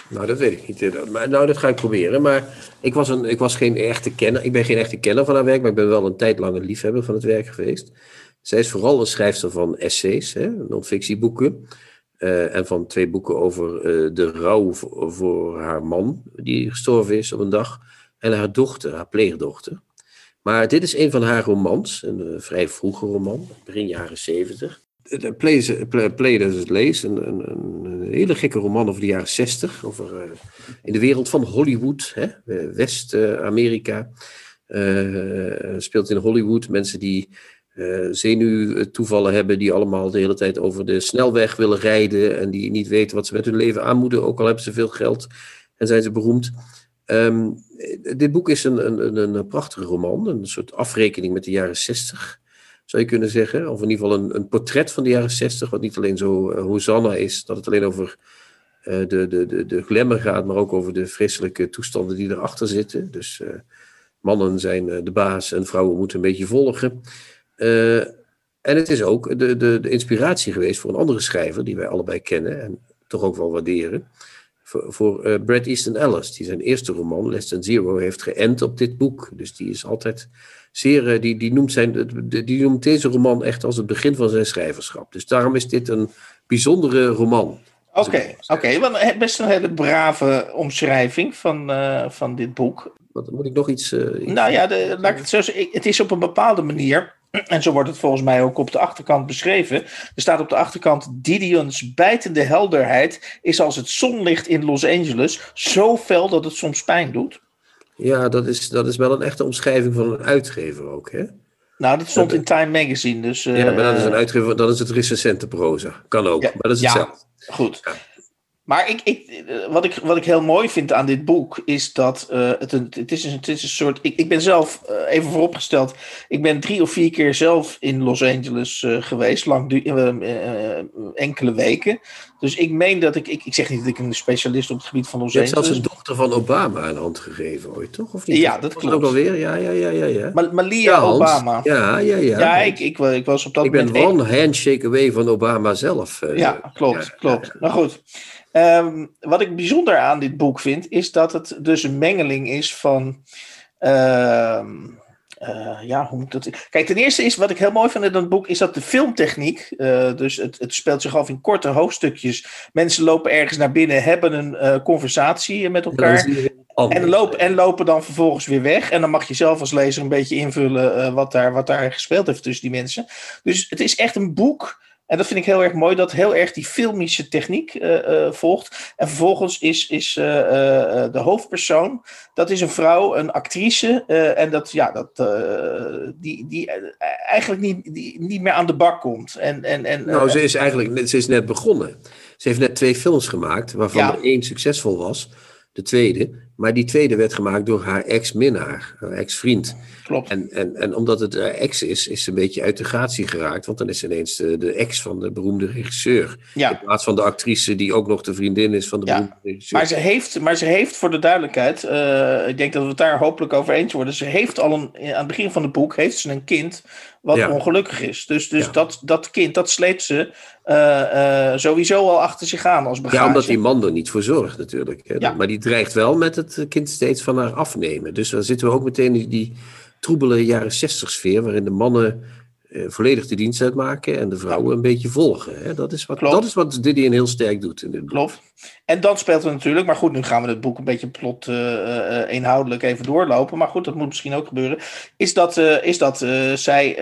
[SPEAKER 3] Nou, dat weet ik niet. Maar, nou, dat ga ik proberen. Maar ik was, een, ik was geen echte kenner. Ik ben geen echte kenner van haar werk, maar ik ben wel een tijd lang een liefhebber van het werk geweest. Zij is vooral een schrijfster van essays, non-fictieboeken. Uh, en van twee boeken over de rouw voor, haar man, die gestorven is op een dag. En haar dochter, haar pleegdochter. Maar dit is een van haar romans, een vrij vroege roman, begin jaren zeventig. Play as Lees, een, een, een, hele gekke roman over de jaren zestig, over uh, in de wereld van Hollywood, West-Amerika. Uh, speelt in Hollywood mensen die zenuwtoevallen hebben, die allemaal de hele tijd over de snelweg willen rijden en die niet weten wat ze met hun leven aan moeten, ook al hebben ze veel geld en zijn ze beroemd. Um, dit boek is een, een, een, prachtige roman, een soort afrekening met de jaren zestig, zou je kunnen zeggen. Of in ieder geval een, een portret van de jaren zestig, wat niet alleen zo uh, Hosanna is, dat het alleen over uh, de, de, de, de glamour gaat, maar ook over de vreselijke toestanden die erachter zitten. Dus uh, mannen zijn de baas en vrouwen moeten een beetje volgen. en het is ook de, de, de inspiratie geweest voor een andere schrijver, die wij allebei kennen en toch ook wel waarderen voor, voor Bret Easton Ellis, die zijn eerste roman, Less Than Zero, heeft geënt op dit boek. Dus die is altijd zeer, eh, die, die, noemt zijn, die noemt deze roman echt als het begin van zijn schrijverschap. Dus daarom is dit een bijzondere roman.
[SPEAKER 2] Oké, oké. Okay, best een hele brave omschrijving van, uh, van dit boek.
[SPEAKER 3] Wat, moet ik nog iets... Uh,
[SPEAKER 2] nou ja, de, laat ik het, zo het is op een bepaalde manier... [CLEARS THROAT] En zo wordt het volgens mij ook op de achterkant beschreven. Er staat op de achterkant: Didion's bijtende helderheid is als het zonlicht in Los Angeles, zo fel dat het soms pijn doet.
[SPEAKER 3] Ja, dat is, dat is wel een echte omschrijving van een uitgever ook, hè?
[SPEAKER 2] Nou, dat stond in Time Magazine, dus...
[SPEAKER 3] ja, maar dat is een eh, uitgever, dat is het recensente proza. Kan ook, maar dat is hetzelfde.
[SPEAKER 2] Ja, goed. Maar ik, ik, eh, wat, ik, wat ik heel mooi vind aan dit boek is dat uh, het, een, het, is een, het is een soort. Ik, ik ben zelf, uh, even vooropgesteld, ik ben drie of vier keer zelf in Los Angeles uh, geweest, lang enkele weken. Dus ik meen dat ik, ik, ik zeg niet dat ik een specialist op het gebied van Los
[SPEAKER 3] Je
[SPEAKER 2] Angeles.
[SPEAKER 3] Je hebt zelfs een dochter van Obama een hand gegeven ooit, toch? Of niet?
[SPEAKER 2] Ja, dat klopt.
[SPEAKER 3] ook alweer? Ja, ja, ja, ja. ja.
[SPEAKER 2] Maar, Malia ja, Obama.
[SPEAKER 3] Ja, ja, ja.
[SPEAKER 2] Ja, ik, ik, ik was op dat
[SPEAKER 3] ik moment... Ik ben one handshake away van Obama zelf.
[SPEAKER 2] ja, klopt, ja, klopt. Nou goed. Um, wat ik bijzonder aan dit boek vind, is dat het dus een mengeling is van. Uh, uh, ja, hoe moet dat. Kijk, ten eerste is wat ik heel mooi vind in het boek, is dat de filmtechniek. Uh, dus het, het speelt zich af in korte hoofdstukjes. Mensen lopen ergens naar binnen, hebben een uh, conversatie met elkaar. En lopen, en lopen dan vervolgens weer weg. En dan mag je zelf als lezer een beetje invullen wat, daar, wat daar gespeeld heeft tussen die mensen. Dus het is echt een boek en dat vind ik heel erg mooi, dat heel erg die filmische techniek uh, uh, volgt. En vervolgens is, is uh, de hoofdpersoon, dat is een vrouw, een actrice. en dat, ja, dat, die, die eigenlijk niet, die niet meer aan de bak komt. En, en, en,
[SPEAKER 3] nou, ze is eigenlijk ze is net begonnen. Ze heeft net twee films gemaakt, waarvan ja. er één succesvol was. De tweede. Maar die tweede werd gemaakt door haar ex-minnaar, haar ex-vriend.
[SPEAKER 2] Klopt.
[SPEAKER 3] En, en, en omdat het haar ex is, is ze een beetje uit de gratie geraakt. Want dan is ze ineens de, de ex van de beroemde regisseur.
[SPEAKER 2] Ja.
[SPEAKER 3] In plaats van de actrice die ook nog de vriendin is van de
[SPEAKER 2] ja.
[SPEAKER 3] beroemde regisseur.
[SPEAKER 2] Maar ze heeft, maar ze heeft voor de duidelijkheid, uh, ik denk dat we het daar hopelijk over eens worden. Ze heeft al een, aan het begin van het boek, heeft ze een kind wat
[SPEAKER 3] Ja.
[SPEAKER 2] ongelukkig is. Dus, dus
[SPEAKER 3] Ja.
[SPEAKER 2] dat, dat kind, dat sleept ze eh, eh, sowieso al achter zich aan als bagage.
[SPEAKER 3] Ja, omdat die man er niet voor zorgt natuurlijk. Hè.
[SPEAKER 2] Ja.
[SPEAKER 3] Maar die dreigt wel met het kind steeds van haar afnemen. Dus dan zitten we ook meteen in die troebele jaren zestig sfeer... waarin de mannen eh, volledig de dienst uitmaken... en de vrouwen een beetje volgen. Hè. Dat, is wat,
[SPEAKER 2] Klopt.
[SPEAKER 3] dat is wat Didion heel sterk doet in dit.
[SPEAKER 2] Klopt. En dan speelt er natuurlijk, maar goed, nu gaan we het boek een beetje plot eh, inhoudelijk even doorlopen. Maar goed, dat moet misschien ook gebeuren. Is dat, is dat zij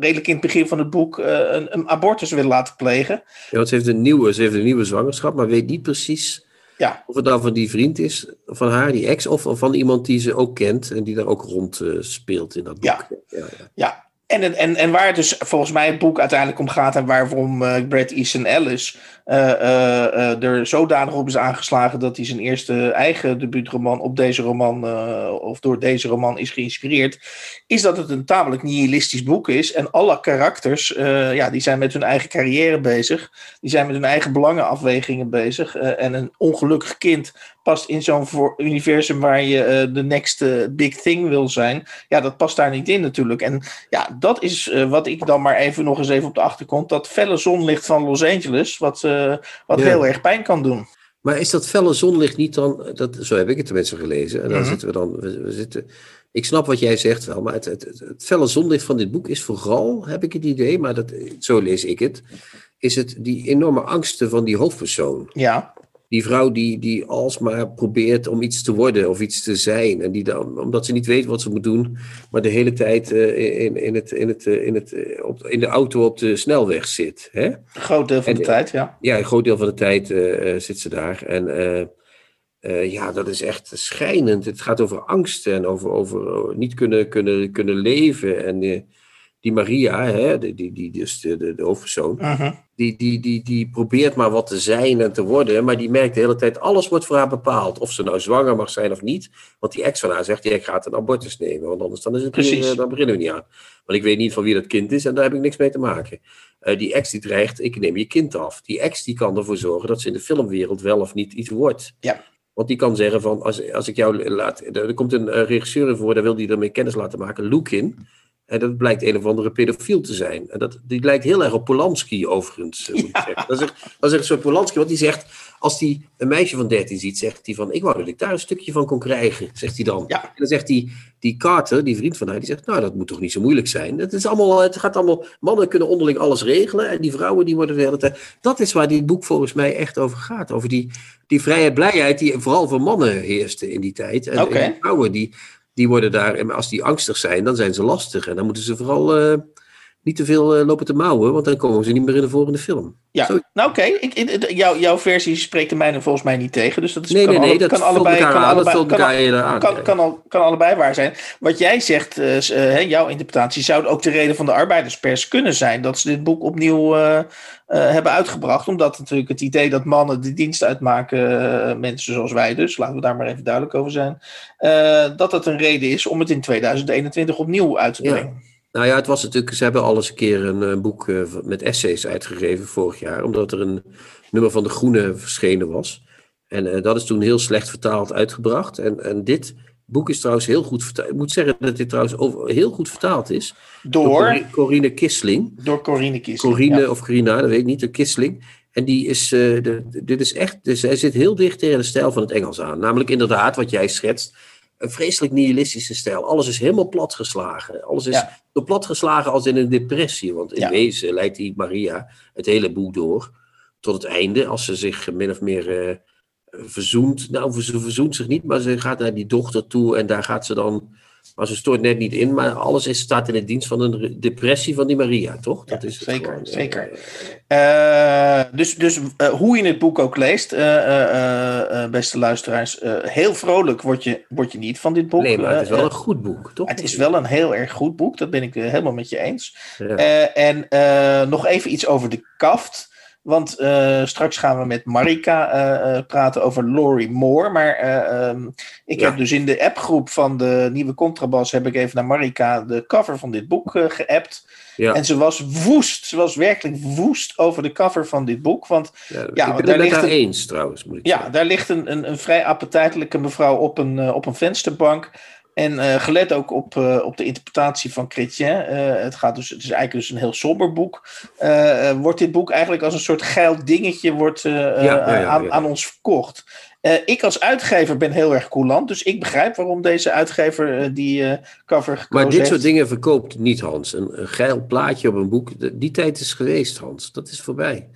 [SPEAKER 2] redelijk in het begin van het boek een, een abortus wil laten plegen?
[SPEAKER 3] Ja, want ze heeft, een nieuwe, ze heeft een nieuwe zwangerschap... maar weet niet precies
[SPEAKER 2] Ja,
[SPEAKER 3] of het nou van die vriend is... van haar, die ex... of van iemand die ze ook kent... en die daar ook rond eh, speelt in dat boek.
[SPEAKER 2] Ja.
[SPEAKER 3] ja, ja.
[SPEAKER 2] ja. En, en- en, waar het dus volgens mij het boek uiteindelijk om gaat en waarom eh Brad Easton Ellis er zodanig op is aangeslagen dat hij zijn eerste eigen debuutroman op deze roman, eh, of door deze roman is geïnspireerd, is dat het een tamelijk nihilistisch boek is. En alle karakters, eh, ja, die zijn met hun eigen carrière bezig. Die zijn met hun eigen belangenafwegingen bezig. eh, en een ongelukkig kind past in zo'n universum waar je eh, de next eh, big thing wil zijn. Ja, dat past daar niet in natuurlijk. En ja, dat is eh, wat ik dan maar even nog eens even op de achtergrond. Dat felle zonlicht van Los Angeles, wat, eh, wat
[SPEAKER 3] Ja.
[SPEAKER 2] heel erg pijn kan doen.
[SPEAKER 3] Maar is dat felle zonlicht niet dan, dat, zo heb ik het tenminste gelezen, en dan
[SPEAKER 2] Mhm.
[SPEAKER 3] zitten we dan, we, we zitten, ik snap wat jij zegt wel, maar het, het, het, het felle zonlicht van dit boek is vooral, heb ik het idee, maar dat, zo lees ik het, is het die enorme angsten van die hoofdpersoon.
[SPEAKER 2] Ja,
[SPEAKER 3] Die vrouw die, die alsmaar probeert om iets te worden of iets te zijn. En die dan, omdat ze niet weet wat ze moet doen, maar de hele tijd eh, in, in, het, in, het, eh, in, het, eh, op, in de auto op de snelweg zit. Hè?
[SPEAKER 2] een groot deel van
[SPEAKER 3] En-
[SPEAKER 2] de tijd, ja.
[SPEAKER 3] Ja, een groot deel van de tijd zit ze daar. En ja, dat is echt schrijnend. Het gaat over angst en over, over niet kunnen, kunnen, kunnen leven. En die Maria, hè, die, die, die, dus de, de, de hoofdpersoon, die, die, die, die probeert maar wat te zijn en te worden. Maar die merkt de hele tijd, alles wordt voor haar bepaald. Of ze nou zwanger mag zijn of niet. Want die ex van haar zegt, jij gaat een abortus nemen. Want anders dan is het
[SPEAKER 2] Precies.
[SPEAKER 3] weer, eh, dan beginnen we niet aan. Want ik weet niet van wie dat kind is en daar heb ik niks mee te maken. Eh, die ex die dreigt, ik neem je kind af. Die ex die kan ervoor zorgen dat ze in de filmwereld wel of niet iets wordt.
[SPEAKER 2] Ja.
[SPEAKER 3] Want die kan zeggen van, als, als ik jou laat... Er komt een eh, regisseur in voor, daar wil die ermee kennis laten maken. Lukin. En dat blijkt een of andere pedofiel te zijn. En dat, die lijkt heel erg op Polanski overigens. eh, moet ik zeggen. Dat, is echt, dat is echt een soort Polanski, want die zegt... als hij een meisje van 13 ziet, zegt hij van, ik wou dat ik daar een stukje van kon krijgen, zegt hij dan.
[SPEAKER 2] Ja.
[SPEAKER 3] En dan zegt hij, die Carter, die vriend van haar, die zegt, nou, dat moet toch niet zo moeilijk zijn. Het, is allemaal, het gaat allemaal, mannen kunnen onderling alles regelen en die vrouwen die worden de hele tijd... Dat is waar dit boek volgens mij echt over gaat. Over die, die vrijheid, blijheid die vooral voor mannen heerste in die tijd. En, en die vrouwen, die, die worden daar, als die angstig zijn, dan zijn ze lastig. En dan moeten ze vooral eh, niet te veel eh, lopen te mouwen, want dan komen ze niet meer in de volgende film.
[SPEAKER 2] Ja,
[SPEAKER 3] Zo-
[SPEAKER 2] nou oké. Jou, jouw versie spreekt de mijne volgens mij niet tegen. Dus dat is,
[SPEAKER 3] Nee,
[SPEAKER 2] kan,
[SPEAKER 3] nee, nee,
[SPEAKER 2] alle-
[SPEAKER 3] dat
[SPEAKER 2] kan allebei, kan
[SPEAKER 3] aan,
[SPEAKER 2] allebei, kan,
[SPEAKER 3] aan.
[SPEAKER 2] kan, kan, al, kan allebei waar zijn. Wat jij zegt, eh, eh, jouw interpretatie, zou ook de reden van de arbeiderspers kunnen zijn. Dat ze dit boek opnieuw eh, eh, hebben uitgebracht. Omdat natuurlijk het idee dat mannen de dienst uitmaken, eh, mensen zoals wij dus, laten we daar maar even duidelijk over zijn. eh, dat dat een reden is om het in 2021 opnieuw uit te
[SPEAKER 3] Ja. Nou ja, het was natuurlijk, ze hebben al eens een keer een, eh, boek eh, met essays uitgegeven vorig jaar, omdat er een nummer van De Groene verschenen was. En eh, dat is toen heel slecht vertaald uitgebracht. En, en dit boek is trouwens heel goed vertaald. Ik moet zeggen dat dit trouwens over, heel goed vertaald is.
[SPEAKER 2] Door,
[SPEAKER 3] Cor- Corine Kissling.
[SPEAKER 2] door Corine Kiesling.
[SPEAKER 3] Corine
[SPEAKER 2] ja.
[SPEAKER 3] of Corina, dat weet ik niet, de Kissling. En die is, de, dit is echt, dus hij zit heel dicht tegen de stijl van het Engels aan. Namelijk inderdaad, wat jij schetst, een vreselijk nihilistische stijl. Alles is helemaal platgeslagen. Alles is
[SPEAKER 2] Ja.
[SPEAKER 3] zo platgeslagen als in een depressie. Want in
[SPEAKER 2] Ja.
[SPEAKER 3] wezen leidt die Maria het hele boek door tot het einde. Als ze zich min of meer eh, verzoent. Nou, ze verzoent zich niet, maar ze gaat naar die dochter toe en daar gaat ze dan... Maar ze stoort net niet in, maar alles is, staat in het dienst van een re- depressie van die Maria, toch?
[SPEAKER 2] Ja,
[SPEAKER 3] is het
[SPEAKER 2] zeker,
[SPEAKER 3] gewoon, eh,
[SPEAKER 2] zeker. Eh, dus dus eh, hoe je het boek ook leest, beste luisteraars, heel vrolijk word je, word je niet van dit boek.
[SPEAKER 3] Nee, maar het is wel een goed boek, toch?
[SPEAKER 2] het is wel een heel erg goed boek, dat ben ik helemaal met je eens.
[SPEAKER 3] Ja.
[SPEAKER 2] En nog even iets over de kaft. Want eh, straks gaan we met Marika eh, eh, praten over Laurie Moore. Maar eh, ehm, ik
[SPEAKER 3] Ja.
[SPEAKER 2] heb dus in de appgroep van de nieuwe Contrabas... heb ik even naar Marika de cover van dit boek geappt.
[SPEAKER 3] ja.
[SPEAKER 2] En ze was woest. Ze was werkelijk woest over de cover van dit boek. Want
[SPEAKER 3] Ja,
[SPEAKER 2] Ja,
[SPEAKER 3] ik ben
[SPEAKER 2] daar
[SPEAKER 3] het
[SPEAKER 2] ligt een-
[SPEAKER 3] eens trouwens, moet ik
[SPEAKER 2] ja,
[SPEAKER 3] zeggen.
[SPEAKER 2] daar ligt een, een, een vrij appetijtelijke mevrouw op een, op een vensterbank. En eh, gelet ook op, eh, op de interpretatie van Chrétien. eh, het, gaat dus, het is eigenlijk dus een heel somber boek. wordt dit boek eigenlijk als een soort geil dingetje wordt,
[SPEAKER 3] ja, ja,
[SPEAKER 2] aan, aan ons verkocht. Ik als uitgever ben heel erg coulant. Dus ik begrijp waarom deze uitgever die cover gekozen
[SPEAKER 3] Maar dit
[SPEAKER 2] heeft.
[SPEAKER 3] soort dingen verkoopt niet, Hans. Een, een geil plaatje op een boek, die tijd is geweest, Hans. Dat is voorbij.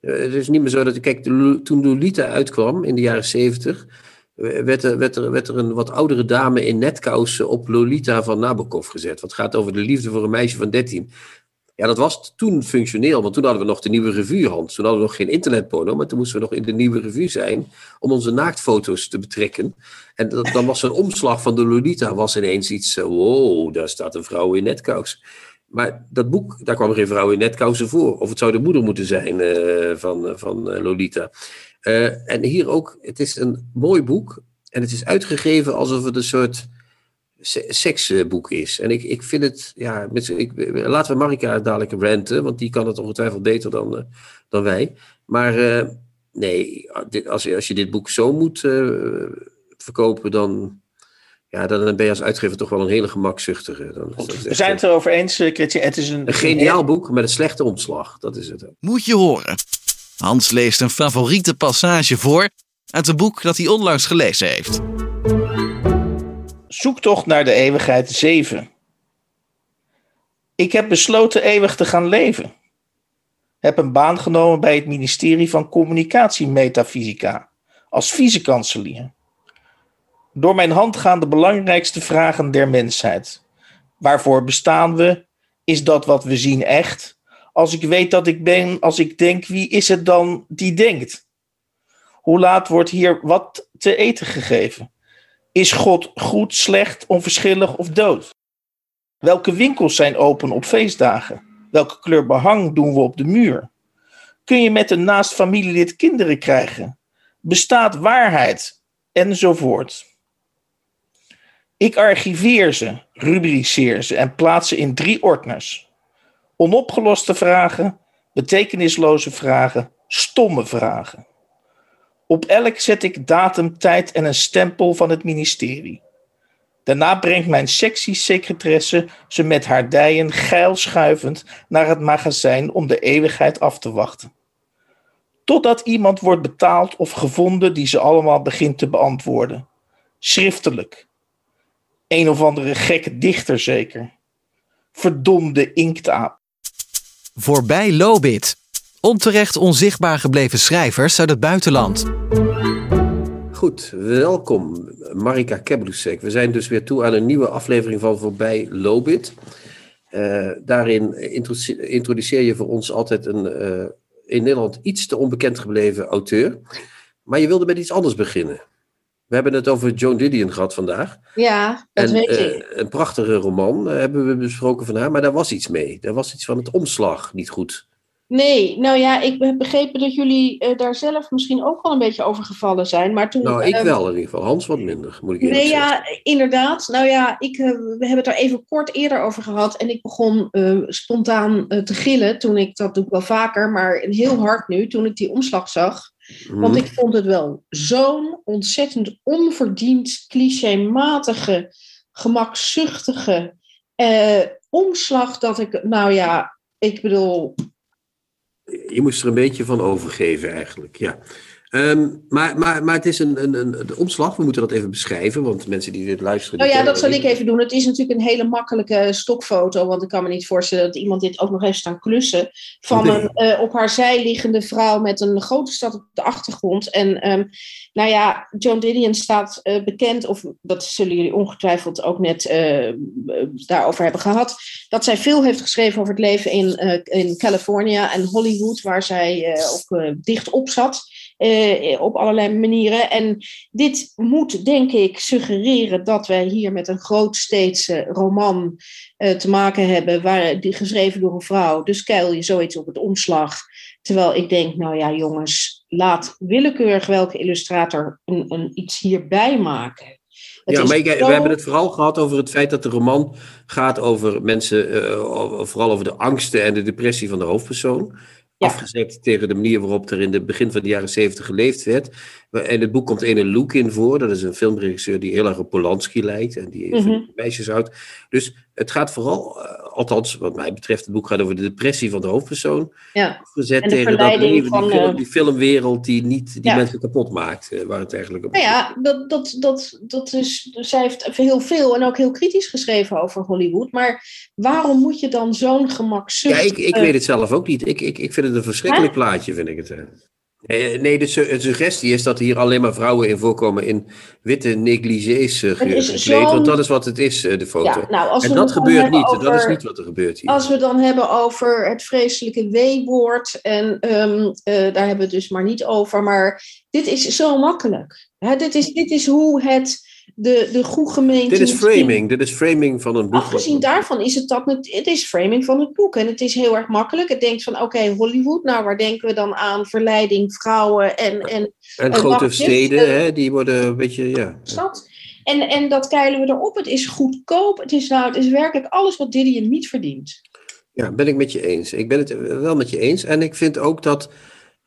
[SPEAKER 3] Het is niet meer zo dat... Kijk, toen Lolita uitkwam in de jaren zeventig... Werd er, een wat oudere dame in netkousen op Lolita van Nabokov gezet. Wat gaat over de liefde voor een meisje van 13. Ja, dat was toen functioneel, want toen hadden we nog de nieuwe revue, Hans. Toen hadden we nog geen internetporno, maar toen moesten we nog in de nieuwe revue zijn om onze naaktfoto's te betrekken. En dan was een omslag van de Lolita was ineens iets, eh, wow, daar staat een vrouw in netkous. Maar dat boek, daar kwam geen vrouw in netkousen voor. Of het zou de moeder moeten zijn eh, van, van eh, Lolita. Eh, en hier ook, het is een mooi boek. En het is uitgegeven alsof het een soort se- seksboek is. En ik, ik vind het, ja, met, ik, laten we Marika dadelijk ranten, want die kan het ongetwijfeld beter dan, eh, dan wij. Maar eh, nee, dit- als, je- als je dit boek zo moet eh, verkopen, dan, ja, dan ben je als uitgever toch wel een hele gemakzuchtige. Dan is dat
[SPEAKER 2] We zijn het erover eens, Chrétien. Het is een,
[SPEAKER 3] een geniaal boek met een slechte omslag. Dat is het.
[SPEAKER 1] Moet je horen. Hans leest een favoriete passage voor uit een boek dat hij onlangs gelezen heeft.
[SPEAKER 2] Zoektocht naar de eeuwigheid 7. Ik heb besloten eeuwig te gaan leven. Heb een baan genomen bij het ministerie van Communicatiemetafysica als vicekanselier. Door mijn hand gaan de belangrijkste vragen der mensheid. Waarvoor bestaan we? Is dat wat we zien echt? Als ik weet dat ik ben, als ik denk, wie is het dan die denkt? Hoe laat wordt hier wat te eten gegeven? Is God goed, slecht, onverschillig of dood? Welke winkels zijn open op feestdagen? Welke kleur behang doen we op de muur? Kun je met een naast familielid kinderen krijgen? Bestaat waarheid? Enzovoort. Ik archiveer ze, rubriceer ze en plaats ze in drie ordners. Onopgeloste vragen, betekenisloze vragen, stomme vragen. Op elk zet ik datum, tijd en een stempel van het ministerie. Daarna brengt mijn sectiesecretaresse ze met haar dijen geil schuivend naar het magazijn om de eeuwigheid af te wachten. Totdat iemand wordt betaald of gevonden die ze allemaal begint te beantwoorden. Schriftelijk. Een of andere gekke dichter zeker. Verdomde inktaap.
[SPEAKER 1] Voorbij Lobit. Onterecht onzichtbaar gebleven schrijvers uit het buitenland.
[SPEAKER 3] Goed, welkom Marika Keblusek. We zijn dus weer toe aan een nieuwe aflevering van Voorbij Lobit. Uh, daarin introduceer je voor ons altijd een uh, in Nederland iets te onbekend gebleven auteur. Maar je wilde met iets anders beginnen. We hebben het over Joan Didion gehad vandaag.
[SPEAKER 4] Ja, dat weet uh, ik.
[SPEAKER 3] Een prachtige roman hebben we besproken van haar, maar daar was iets mee. Daar was iets van het omslag niet goed.
[SPEAKER 4] Nee, nou ja, ik heb begrepen dat jullie uh, daar zelf misschien ook wel een beetje over gevallen zijn. Maar toen,
[SPEAKER 3] nou, ik wel in ieder geval. Hans wat minder, moet ik eerlijk
[SPEAKER 4] nee,
[SPEAKER 3] zeggen.
[SPEAKER 4] ja, inderdaad. Nou ja, ik, we hebben het daar even kort eerder over gehad. En ik begon spontaan te gillen toen ik, dat doe ik wel vaker, maar heel hard nu, toen ik die omslag zag. Mm. Want ik vond het wel zo'n ontzettend onverdiend, clichématige, gemakzuchtige omslag dat ik, nou ja, ik bedoel,
[SPEAKER 3] je moest er een beetje van overgeven eigenlijk, ja. Um, maar, maar, maar het is een, een, omslag, we moeten dat even beschrijven, want mensen die dit luisteren...
[SPEAKER 4] Nou ja, dat zal ik even doen. Het is natuurlijk een hele makkelijke stokfoto, want ik kan me niet voorstellen dat iemand dit ook nog even staan klussen. Van een uh, op haar zij liggende vrouw met een grote stad op de achtergrond. En um, nou ja, Joan Didion staat uh, bekend, of dat zullen jullie ongetwijfeld ook net uh, daarover hebben gehad, dat zij veel heeft geschreven over het leven in, in California en Hollywood, waar zij ook dicht op zat. Uh, op allerlei manieren. En dit moet, denk ik, suggereren dat wij hier met een grootsteedse roman uh, te maken hebben, waar, die, geschreven door een vrouw. Dus kuil je zoiets op het omslag. Terwijl ik denk, nou ja, jongens, laat willekeurig welke illustrator een, een iets hierbij maken.
[SPEAKER 3] Het ja, maar ik, we hebben het vooral gehad over het feit dat de roman gaat over mensen, uh, vooral over de angsten en de depressie van de hoofdpersoon. Ja. Afgezet tegen de manier waarop er in het begin van de jaren zeventig geleefd werd. In het boek komt ene Luke in voor. Dat is een filmregisseur die heel erg op Polanski lijkt. En die mm -hmm. meisjes houdt. Dus het gaat vooral, uh, althans wat mij betreft, het boek gaat over de depressie van de hoofdpersoon.
[SPEAKER 4] Ja.
[SPEAKER 3] Afgezet tegen dat leven, van, die, film, die, filmwereld die, niet, die ja. mensen kapot maakt. Uh, waar het eigenlijk om
[SPEAKER 4] nou ja, dat, dat, dat, dat is, zij heeft heel veel en ook heel kritisch geschreven over Hollywood. Maar waarom moet je dan zo'n gemakzucht...
[SPEAKER 3] Ja, ik, ik weet het zelf ook niet. Ik, ik, ik vind het een verschrikkelijk plaatje, vind ik het. Nee, de, su de, suggestie is dat hier alleen maar vrouwen in voorkomen in witte negligés gekleed. Want dat is wat het is, uh, de foto. Ja, nou, en dat gebeurt niet. Over, dat is niet wat er gebeurt hier.
[SPEAKER 4] Als we dan hebben over het vreselijke W-woord. En um, uh, daar hebben we het dus maar niet over. Maar dit is zo makkelijk. Hè, dit, is, dit is hoe het de, de goede gemeente.
[SPEAKER 3] Dit is framing, dit is framing van een boek.
[SPEAKER 4] Afgezien daarvan is het dat, het is framing van het boek. En het is heel erg makkelijk. Het denkt van, oké, okay, Hollywood, nou waar denken we dan aan? Verleiding, vrouwen en... En,
[SPEAKER 3] en, grote steden, hè, die worden een beetje, ja.
[SPEAKER 4] Stad. En, en dat keilen we erop. Het is goedkoop. Het is, nou, het is werkelijk alles wat Didion niet verdient.
[SPEAKER 3] Ja, ben ik met je eens. Ik ben het wel met je eens. En ik vind ook dat,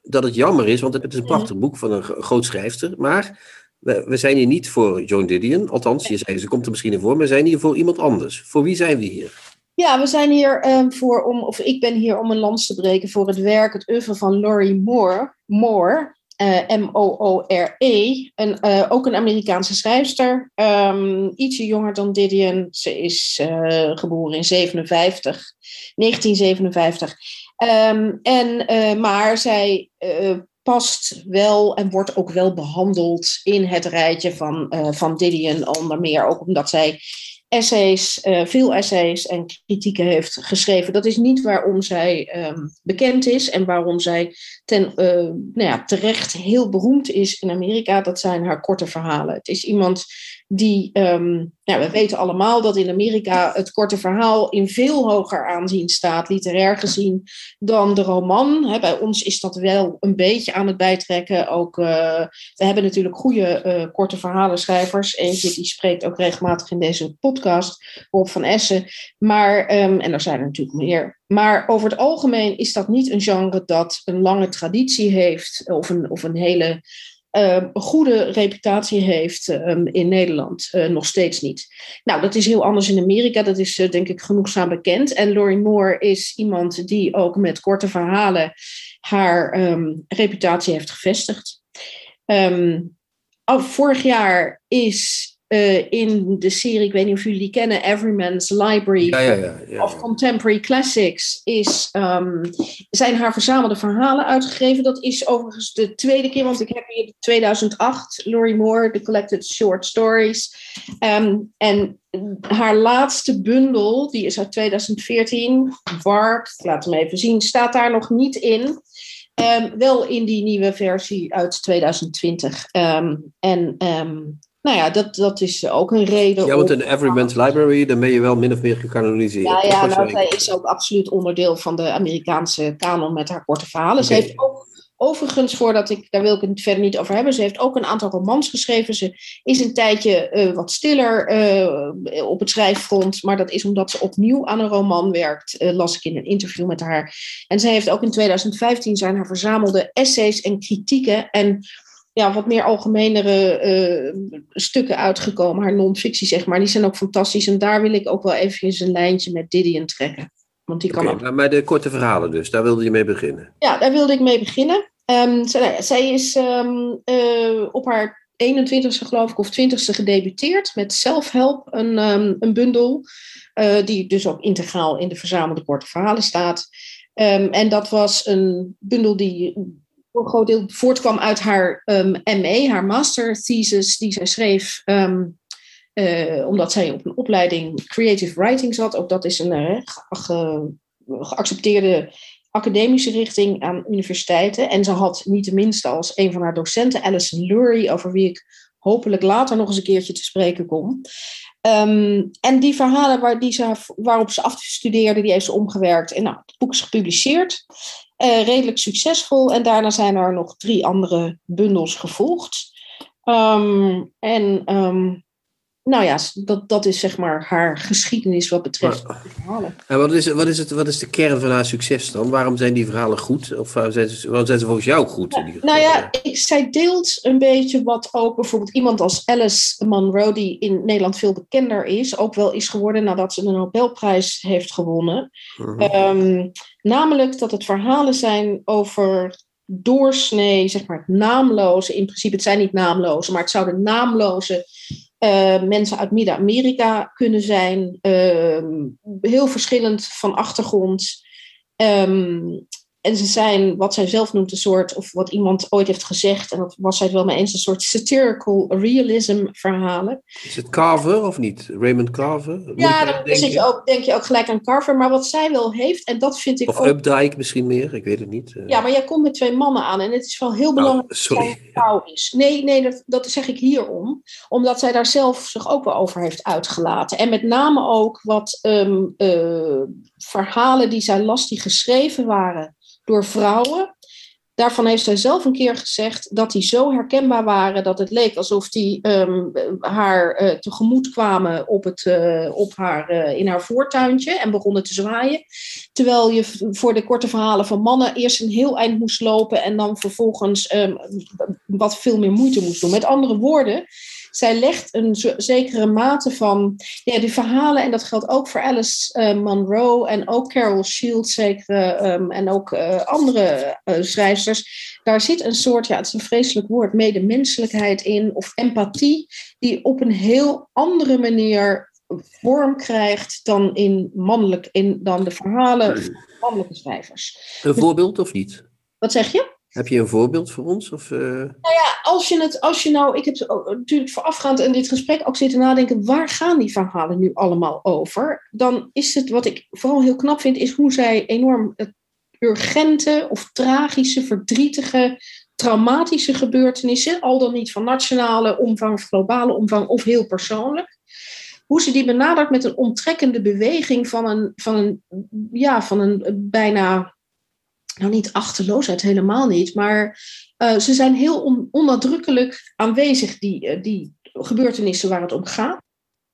[SPEAKER 3] dat het jammer is, want het is een prachtig boek van een groot schrijfster. Maar we, zijn hier niet voor Joan Didion. Althans, je zei, ze komt er misschien in voor. Maar zijn hier voor iemand anders. Voor wie zijn we hier?
[SPEAKER 4] Ja, we zijn hier um, voor om, of ik ben hier om een lans te breken voor het werk, het oeuvre van Laurie Moore. Moore uh, M-O-O-R-E. Een, uh, ook een Amerikaanse schrijfster. Um, ietsje jonger dan Didion. Ze is uh, geboren in 57, 1957. Um, en, maar zij past wel en wordt ook wel behandeld in het rijtje van, uh, van Didion. Onder meer ook omdat zij essays, uh, veel essays en kritieken heeft geschreven. Dat is niet waarom zij um, bekend is en waarom zij ten, uh, nou ja, terecht heel beroemd is in Amerika. Dat zijn haar korte verhalen. Het is iemand die, ja, we weten allemaal dat in Amerika het korte verhaal in veel hoger aanzien staat, literair gezien, dan de roman. Bij ons is dat wel een beetje aan het bijtrekken. Ook, uh, we hebben natuurlijk goede uh, korte verhalenschrijvers. Eentje die spreekt ook regelmatig in deze podcast, Rob van Essen. Maar, um, en er zijn er natuurlijk meer. Maar over het algemeen is dat niet een genre dat een lange traditie heeft of een, of een hele een goede reputatie heeft um, in Nederland. Uh, nog steeds niet. Nou, dat is heel anders in Amerika. Dat is uh, denk ik genoegzaam bekend. En Laurie Moore is iemand die ook met korte verhalen haar ehm, reputatie heeft gevestigd. Ehm, vorig jaar is uh, in de serie, ik weet niet of jullie die kennen, Everyman's Library
[SPEAKER 3] ja, ja, ja,
[SPEAKER 4] of Contemporary Classics, is, um, zijn haar verzamelde verhalen uitgegeven. Dat is overigens de tweede keer, want ik heb hier 2008, Laurie Moore, The Collected Short Stories. Um, en haar laatste bundel, die is uit 2014, Wark, ik laat hem even zien, staat daar nog niet in. Um, wel in die nieuwe versie uit 2020. en nou ja, dat, dat is ook een reden.
[SPEAKER 3] Ja, want in Everyman's Library, dan ben je wel min of meer gecanoniseerd.
[SPEAKER 4] Ja, ja nou, zij is ook absoluut onderdeel van de Amerikaanse kanon met haar korte verhalen. Ze heeft ook, overigens, voordat ik, daar wil ik het verder niet over hebben, ze heeft ook een aantal romans geschreven. Ze is een tijdje uh, wat stiller uh, op het schrijffront, maar dat is omdat ze opnieuw aan een roman werkt, uh, las ik in een interview met haar. En zij heeft ook in 2015 zijn haar verzamelde essays en kritieken en ja, wat meer algemenere uh, stukken uitgekomen. Haar non-fictie, zeg maar. Die zijn ook fantastisch. En daar wil ik ook wel even een lijntje met Didion trekken. Want die kan
[SPEAKER 3] ook... Maar de korte verhalen dus, daar wilde je mee beginnen?
[SPEAKER 4] Ja, daar wilde ik mee beginnen. Um, zij, zij, is um, uh, op haar 21ste geloof ik, of 20ste gedebuteerd met Self-Help, een, um, een bundel. Uh, die dus ook integraal in de verzamelde korte verhalen staat. en dat was een bundel die een groot deel voortkwam uit haar um, ehm, ME, haar master thesis, die zij schreef. Ehm, eh, omdat zij op een opleiding creative writing zat. Ook dat is een ge, geaccepteerde academische richting aan universiteiten. En ze had niet de minste als een van haar docenten, Alison Lurie, over wie ik hopelijk later nog eens een keertje te spreken kom. Ehm, en die verhalen waar die ze, waarop ze afstudeerde, die heeft ze omgewerkt. En nou, het boek is gepubliceerd. Uh, redelijk succesvol. En daarna zijn er nog drie andere bundels gevolgd. Um, en um, nou ja, dat, dat is zeg maar haar geschiedenis wat betreft maar, verhalen.
[SPEAKER 3] En wat is, wat, is het, wat is de kern van haar succes dan? Waarom zijn die verhalen goed? Of waarom zijn ze, waarom zijn ze volgens jou goed?
[SPEAKER 4] Ja, nou ja, ik, zij deelt een beetje wat ook bijvoorbeeld iemand als Alice Munro, die in Nederland veel bekender is, ook wel is geworden nadat ze de Nobelprijs heeft gewonnen. Uh -huh. um, namelijk dat het verhalen zijn over doorsnee, zeg maar het naamloze, in principe het zijn niet naamloze, maar het zouden naamloze uh, mensen uit Midden-Amerika kunnen zijn, uh, heel verschillend van achtergrond. Um, en ze zijn wat zij zelf noemt een soort, of wat iemand ooit heeft gezegd, en dat was zij het wel mee eens, een soort satirical realism verhalen.
[SPEAKER 3] Is het Carver of niet? Raymond Carver?
[SPEAKER 4] Ja, dan denk je? ook, denk je ook gelijk aan Carver. Maar wat zij wel heeft, en dat vind ik
[SPEAKER 3] of
[SPEAKER 4] ook...
[SPEAKER 3] Updike misschien meer, ik weet het niet. Eh.
[SPEAKER 4] Ja, maar jij komt met twee mannen aan en het is wel heel belangrijk
[SPEAKER 3] oh, sorry.
[SPEAKER 4] dat zij een vrouw is. Nee, nee dat, dat zeg ik hierom. Omdat zij daar zelf zich ook wel over heeft uitgelaten. En met name ook wat um, uh, verhalen die zij las, die geschreven waren door vrouwen. Daarvan heeft zij zelf een keer gezegd dat die zo herkenbaar waren dat het leek alsof die um, haar uh, tegemoet kwamen op het, uh, op haar, uh, in haar voortuintje en begonnen te zwaaien. Terwijl je voor de korte verhalen van mannen eerst een heel eind moest lopen en dan vervolgens um, wat veel meer moeite moest doen. Met andere woorden, zij legt een zekere mate van ja, die verhalen, en dat geldt ook voor Alice uh, Munro en ook Carol Shields zeker, um, en ook uh, andere uh, schrijfsters. Daar zit een soort, ja, het is een vreselijk woord, medemenselijkheid in, of empathie, die op een heel andere manier vorm krijgt dan in mannelijk, in, dan de verhalen van mannelijke schrijvers.
[SPEAKER 3] Een voorbeeld of niet?
[SPEAKER 4] Wat zeg je?
[SPEAKER 3] Heb je een voorbeeld voor ons? Of, uh...
[SPEAKER 4] Nou ja, als je, het, als je nou, ik heb natuurlijk voorafgaand in dit gesprek ook zitten nadenken, waar gaan die verhalen nu allemaal over? Dan is het, wat ik vooral heel knap vind, is hoe zij enorm urgente of tragische, verdrietige, traumatische gebeurtenissen, al dan niet van nationale omvang of globale omvang of heel persoonlijk, hoe ze die benadert met een onttrekkende beweging van een, van een, ja, van een bijna nou niet achterloosheid, helemaal niet, maar uh, ze zijn heel on onnadrukkelijk aanwezig, die, uh, die gebeurtenissen waar het om gaat.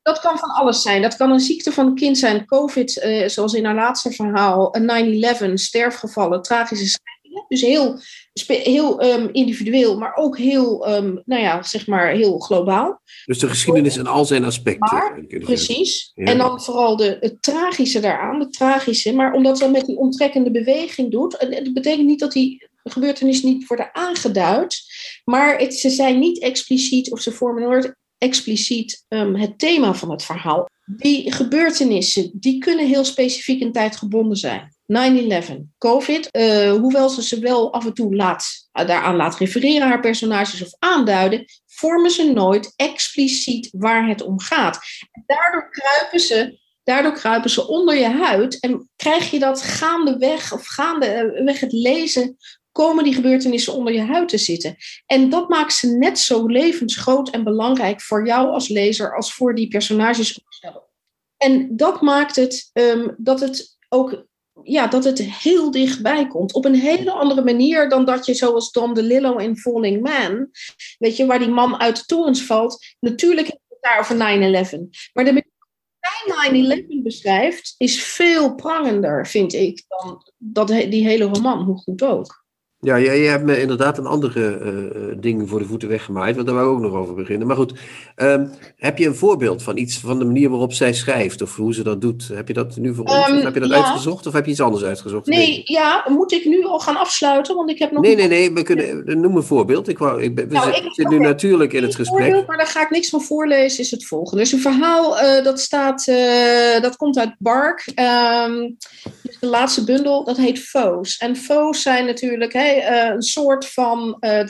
[SPEAKER 4] Dat kan van alles zijn. Dat kan een ziekte van een kind zijn, COVID, uh, zoals in haar laatste verhaal, een 9-11, sterfgevallen, tragische. Dus heel, heel ehm, individueel, maar ook heel, ehm, nou ja, zeg maar heel globaal.
[SPEAKER 3] Dus de geschiedenis en al zijn aspecten.
[SPEAKER 4] Maar, precies. En dan vooral de, het tragische daaraan, het tragische. Maar omdat dat met die onttrekkende beweging doet, en dat betekent niet dat die gebeurtenissen niet worden aangeduid, maar het, ze zijn niet expliciet of ze vormen nooit expliciet um, het thema van het verhaal. Die gebeurtenissen, die kunnen heel specifiek in tijd gebonden zijn. 9-11, COVID, uh, hoewel ze ze wel af en toe laat, daaraan laat refereren, haar personages of aanduiden, vormen ze nooit expliciet waar het om gaat. Daardoor kruipen ze Daardoor kruipen ze onder je huid en krijg je dat gaandeweg of gaandeweg het lezen komen die gebeurtenissen onder je huid te zitten. En dat maakt ze net zo levensgroot en belangrijk voor jou als lezer als voor die personages. En dat maakt het um, dat het ook ja, dat het heel dichtbij komt. Op een hele andere manier dan dat je, zoals Don DeLillo in Falling Man, weet je, waar die man uit de torens valt. Natuurlijk je het daar over 9-11. Maar de manier hij 9-11 beschrijft, is veel prangender, vind ik, dan dat, die hele roman, hoe goed ook.
[SPEAKER 3] Ja, je hebt me inderdaad een andere uh, ding voor de voeten weggemaaid, want daar wou ik ook nog over beginnen. Maar goed, um, heb je een voorbeeld van iets van de manier waarop zij schrijft of hoe ze dat doet? Heb je dat nu voor ons? Um, heb je dat ja. uitgezocht of heb je iets anders uitgezocht?
[SPEAKER 4] Nee, nee, ja, moet ik nu al gaan afsluiten? Want ik heb nog.
[SPEAKER 3] Nee, nee, nee, we kunnen, noem een voorbeeld. Ik, wou, ik, we nou, zitten ik, nu natuurlijk in het gesprek.
[SPEAKER 4] Voorbeeld, maar daar ga ik niks van voorlezen, is het volgende. Dus een verhaal uh, dat staat, uh, dat komt uit Bark. Um, de laatste bundel, dat heet Foes. En Foes zijn natuurlijk hey, uh, een soort van uh,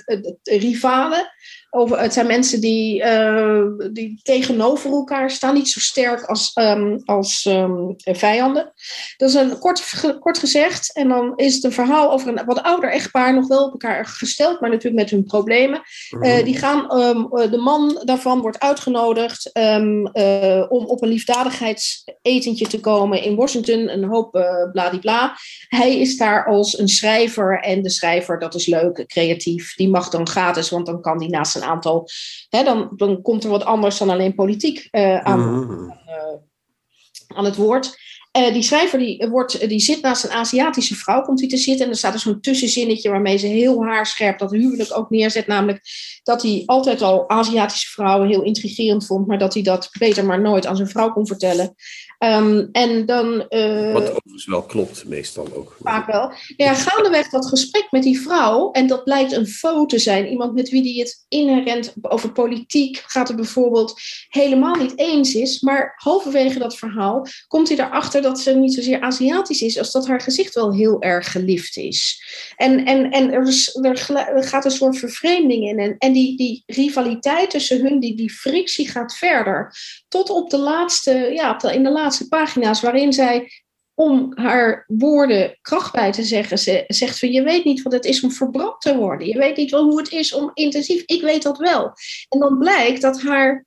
[SPEAKER 4] rivalen over, het zijn mensen die, uh, die tegenover elkaar staan, niet zo sterk als, um, als um, vijanden. Dat is een kort, kort gezegd. En dan is het een verhaal over een wat ouder echtpaar, nog wel op elkaar gesteld, maar natuurlijk met hun problemen. Uh, die gaan, um, de man daarvan wordt uitgenodigd uh, om op een liefdadigheidsetentje te komen in Washington, een hoop bladibla. Hij is daar als een schrijver en de schrijver, dat is leuk, creatief, die mag dan gratis, want dan kan die naast een aantal, hè, dan, dan komt er wat anders dan alleen politiek uh, aan, mm. uh, aan het woord. Uh, die schrijver die, wordt, die zit naast een Aziatische vrouw, komt hij te zitten. En er staat er zo'n tussenzinnetje waarmee ze heel haarscherp dat huwelijk ook neerzet. Namelijk dat hij altijd al Aziatische vrouwen heel intrigerend vond, maar dat hij dat beter maar nooit aan zijn vrouw kon vertellen. Um, en dan, uh,
[SPEAKER 3] Wat overigens wel klopt, meestal ook.
[SPEAKER 4] Vaak wel. Ja, gaandeweg dat gesprek met die vrouw, en dat blijkt een foto te zijn, iemand met wie die het inherent over politiek gaat er bijvoorbeeld helemaal niet eens is, maar halverwege dat verhaal komt hij erachter dat ze niet zozeer Aziatisch is, als dat haar gezicht wel heel erg geliefd is. En, en, en er, is, er gaat een soort vervreemding in. En, en die, die rivaliteit tussen hun, die, die frictie gaat verder. Tot op de laatste, ja, in de laatste pagina's, waarin zij om haar woorden kracht bij te zeggen. Ze zegt van je weet niet wat het is om verbrand te worden. Je weet niet wel hoe het is om intensief. Ik weet dat wel. En dan blijkt dat haar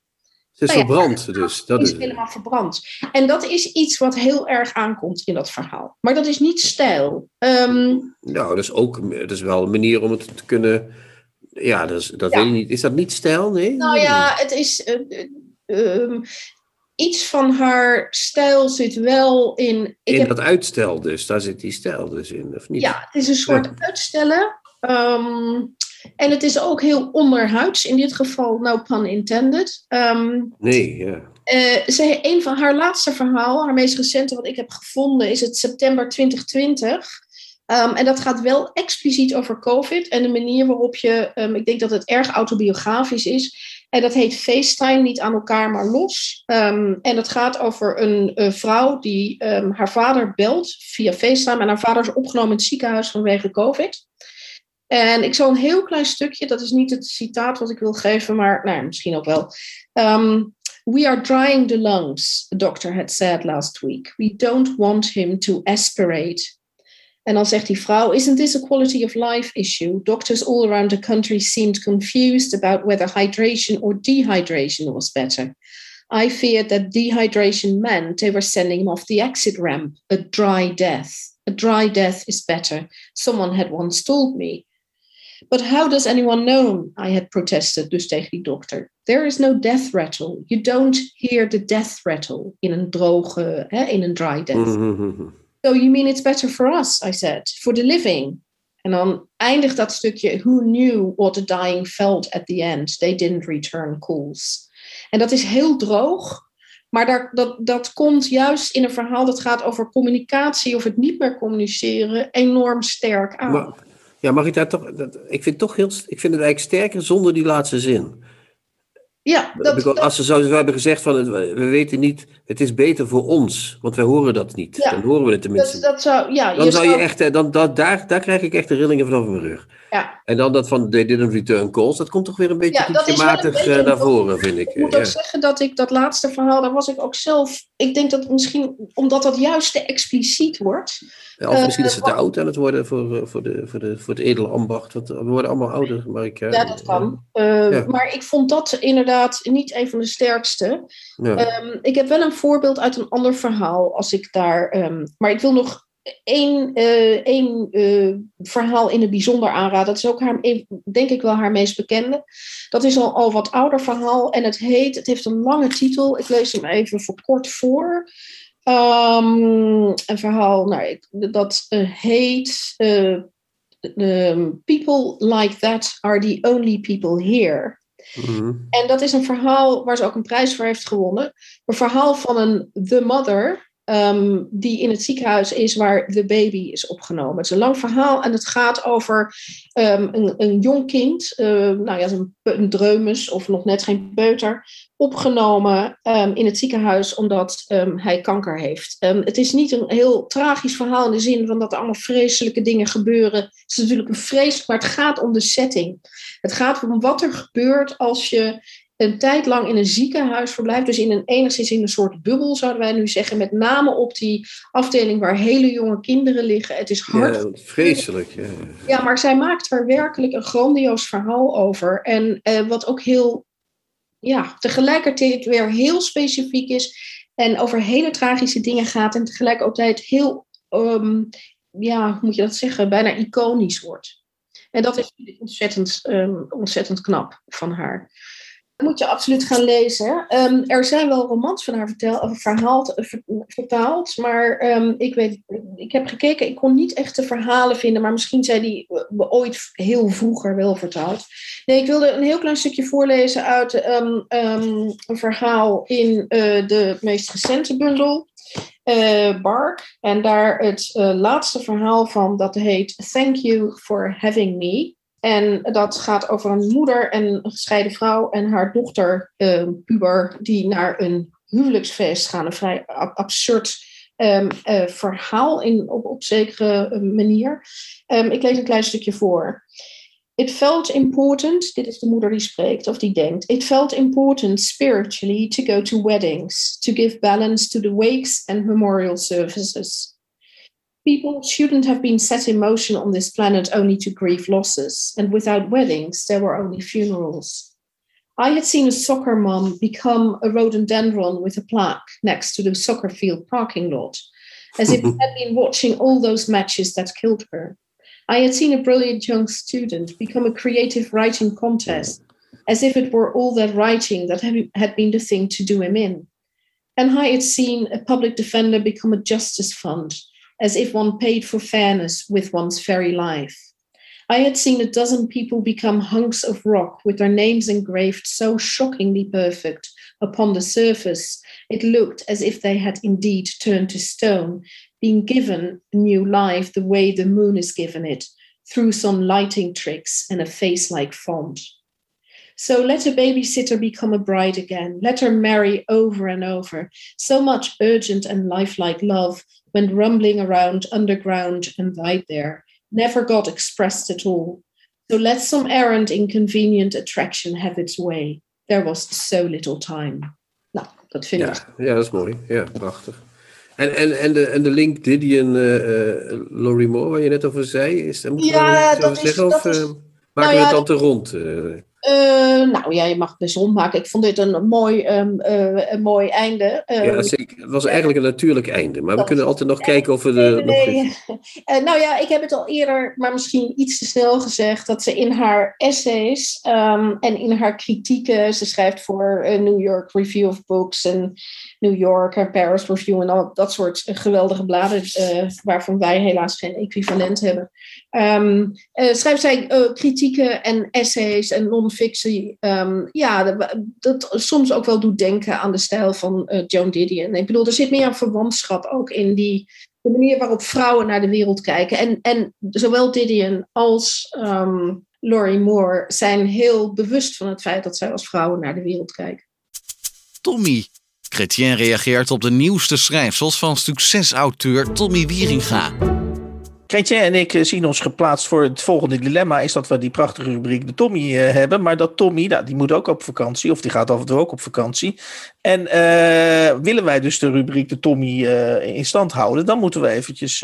[SPEAKER 3] ze is nou ja, verbrand dus.
[SPEAKER 4] Dat is helemaal verbrand. En dat is iets wat heel erg aankomt in dat verhaal. Maar dat is niet stijl. Um,
[SPEAKER 3] nou, dat is ook dat is wel een manier om het te kunnen... Ja, dat, is, dat ja. weet ik niet. Is dat niet stijl? Nee?
[SPEAKER 4] Nou ja, het is... Uh, uh, iets van haar stijl zit wel in...
[SPEAKER 3] in heb, dat uitstel dus, daar zit die stijl dus in, of niet?
[SPEAKER 4] Ja, het is een soort ja. uitstellen. Um, en het is ook heel onderhuids, in dit geval, no pun intended. Um,
[SPEAKER 3] nee, ja.
[SPEAKER 4] Uh, ze, een van haar laatste verhaal, haar meest recente wat ik heb gevonden, is het september 2020. Um, en dat gaat wel expliciet over COVID en de manier waarop je, um, ik denk dat het erg autobiografisch is. En dat heet FaceTime, niet aan elkaar, maar los. Um, en dat gaat over een, een vrouw die haar vader belt via FaceTime. En haar vader is opgenomen in het ziekenhuis vanwege COVID. En ik zal een heel klein stukje, dat is niet het citaat wat ik wil geven, maar nou, misschien ook wel. Um, We are drying the lungs, the doctor had said last week. We don't want him to aspirate. En dan zegt die vrouw, isn't this a quality of life issue? Doctors all around the country seemed confused about whether hydration or dehydration was better. I feared that dehydration meant they were sending him off the exit ramp, a dry death. A dry death is better, someone had once told me. But how does anyone know? I had protested, dus tegen die dokter. There is no death rattle. You don't hear the death rattle in een droge, hè, in een dry death. Mm-hmm. So you mean it's better for us, I said, for the living? En dan eindigt dat stukje, who knew what the dying felt at the end? They didn't return calls. En dat is heel droog, maar daar, dat, dat komt juist in een verhaal dat gaat over communicatie of het niet meer communiceren enorm sterk aan.
[SPEAKER 3] Maar, ja, mag ik daar toch. Dat, ik, vind toch heel, ik vind het eigenlijk sterker zonder die laatste zin.
[SPEAKER 4] Ja, dat, dat,
[SPEAKER 3] als ze zo hebben gezegd van we weten niet, het is beter voor ons, want wij horen dat niet.
[SPEAKER 4] Ja,
[SPEAKER 3] dan horen we het tenminste.
[SPEAKER 4] Dat, dat zou, ja,
[SPEAKER 3] dan zou je echt, dan, dat, daar, daar krijg ik echt de rillingen vanaf mijn rug.
[SPEAKER 4] Ja.
[SPEAKER 3] En dan dat van they didn't return calls, dat komt toch weer een beetje
[SPEAKER 4] Ja, beetje-
[SPEAKER 3] naar voren, vind ik.
[SPEAKER 4] Ik moet
[SPEAKER 3] Ja.
[SPEAKER 4] ook zeggen dat ik dat laatste verhaal, daar was ik ook zelf. Ik denk dat misschien omdat dat juist te expliciet wordt.
[SPEAKER 3] Ja, Of misschien
[SPEAKER 4] Eh,
[SPEAKER 3] is het te oud aan het worden voor, eh, voor, de, voor, de, voor het edele ambacht. Want we worden allemaal ouder, maar ik...
[SPEAKER 4] Ja, dat kan. Eh. Maar ik vond dat inderdaad niet een van de sterkste. Ehm, ik heb wel een voorbeeld uit een ander verhaal, als ik daar. ehm, maar ik wil nog één, eh, één eh, verhaal in het bijzonder aanraden. Dat is ook haar, denk ik wel haar meest bekende. Dat is al, al wat ouder verhaal en het heet. Het heeft een lange titel. Ik lees hem even voor kort voor. Ehm, een verhaal, nou, ik, dat eh, heet. eh, ehm, People like that are the only people here.
[SPEAKER 3] Mhm.
[SPEAKER 4] En dat is een verhaal waar ze ook een prijs voor heeft gewonnen. Een verhaal van een The Mother, ehm, die in het ziekenhuis is waar de baby is opgenomen. Het is een lang verhaal en het gaat over ehm, een, een jong kind, eh, nou ja, een, een dreumes of nog net geen peuter, opgenomen in het ziekenhuis omdat hij kanker heeft. Het is niet een heel tragisch verhaal in de zin van dat er allemaal vreselijke dingen gebeuren. Het is natuurlijk een vreselijk, maar het gaat om de setting. Het gaat om wat er gebeurt als je een tijd lang in een ziekenhuis verblijft. Dus in een enigszins in een soort bubbel, zouden wij nu zeggen. Met name op die afdeling waar hele jonge kinderen liggen. Het is hard.
[SPEAKER 3] Ja, vreselijk. Ja.
[SPEAKER 4] Ja, maar zij maakt er werkelijk een grandioos verhaal over. En eh, wat ook heel, ja, tegelijkertijd weer heel specifiek is. En over hele tragische dingen gaat. En tegelijkertijd heel, ehm, ja, hoe moet je dat zeggen, bijna iconisch wordt. En dat is ontzettend, ehm, ontzettend knap van haar. Moet je absoluut gaan lezen. Ehm, er zijn wel romans van haar vertel, of verhaald, ver- vertaald, maar ehm, ik, weet, ik heb gekeken, ik kon niet echt de verhalen vinden, maar misschien zijn die eh, ooit heel vroeger wel vertaald. Nee, ik wilde een heel klein stukje voorlezen uit ehm, een verhaal in eh, de meest recente bundel. eh, Bark. En daar het eh, laatste verhaal van, dat heet Thank You for Having Me. En dat gaat over een moeder en een gescheiden vrouw en haar dochter, eh, puber, die naar een huwelijksfeest gaan. Een vrij ab- absurd ehm, eh, verhaal in, op, op zekere eh, manier. Ehm, ik lees een klein stukje voor. It felt important, dit is de moeder die spreekt of die denkt. It felt important spiritually to go to weddings, to give balance to the wakes and memorial services. People shouldn't have been set in motion on this planet only to grieve losses, and without weddings, there were only funerals. I had seen a soccer mom become a rhododendron with a plaque next to the soccer field parking lot, as if [LAUGHS] I had been watching all those matches that killed her. I had seen a brilliant young student become a creative writing contest, as if it were all that writing that had been the thing to do him in. And I had seen a public defender become a justice fund, as if one paid for fairness with one's very life. I had seen a dozen people become hunks of rock with their names engraved so shockingly perfect upon the surface, it looked as if they had indeed turned to stone, being given new life the way the moon is given it, through some lighting tricks and a face like font. So let a babysitter become a bride again. Let her marry over and over. So much urgent and lifelike love went rumbling around underground and died there, never got expressed at all. So let some errant inconvenient attraction have its way. There was so little time. Nou, dat vind ik.
[SPEAKER 3] Ja, ja, dat is mooi. Ja, prachtig. En, en, en, de, en de link Didion eh eh, Laurie Moore, waar je net over zei, is, moet
[SPEAKER 4] Ja, dat is-
[SPEAKER 3] zeggen? Of
[SPEAKER 4] dat is-
[SPEAKER 3] eh, maken
[SPEAKER 4] nou
[SPEAKER 3] we
[SPEAKER 4] ja,
[SPEAKER 3] het dan te rond? eh?
[SPEAKER 4] Uh, nou ja, je mag het best rondmaken. Ik vond dit een mooi, um, uh, een mooi einde.
[SPEAKER 3] Uh, ja, zeker. Het was eigenlijk een natuurlijk einde. Maar we kunnen altijd nog kijken of we de. Nee,
[SPEAKER 4] nee. [LAUGHS] nou ja, ik heb het al eerder, maar misschien iets te snel gezegd. Dat ze in haar essays um, en in haar kritieken. Ze schrijft voor New York Review of Books en New York en Paris Review en al dat soort geweldige bladen. waarvan wij helaas geen equivalent hebben. Schrijft zij kritieken en essays en non fictie, um, ja, dat, soms ook wel doet denken aan de stijl van uh, Joan Didion. Ik bedoel, er zit meer een verwantschap ook in die, de manier waarop vrouwen naar de wereld kijken. En, en zowel Didion als um, Laurie Moore zijn heel bewust van het feit dat zij als vrouwen naar de wereld kijken.
[SPEAKER 1] Tommy. Chrétien reageert op de nieuwste schrijfsels van succesauteur Tommy Wieringa.
[SPEAKER 2] Kretje en ik eh, zien ons geplaatst voor het volgende dilemma. Is dat we die prachtige rubriek de Tommy uh, hebben. Maar dat Tommy, nou, die moet ook op vakantie. Of die gaat af en toe ook op vakantie. En uh, willen wij dus de rubriek de Tommy in stand houden. Dan moeten we eventjes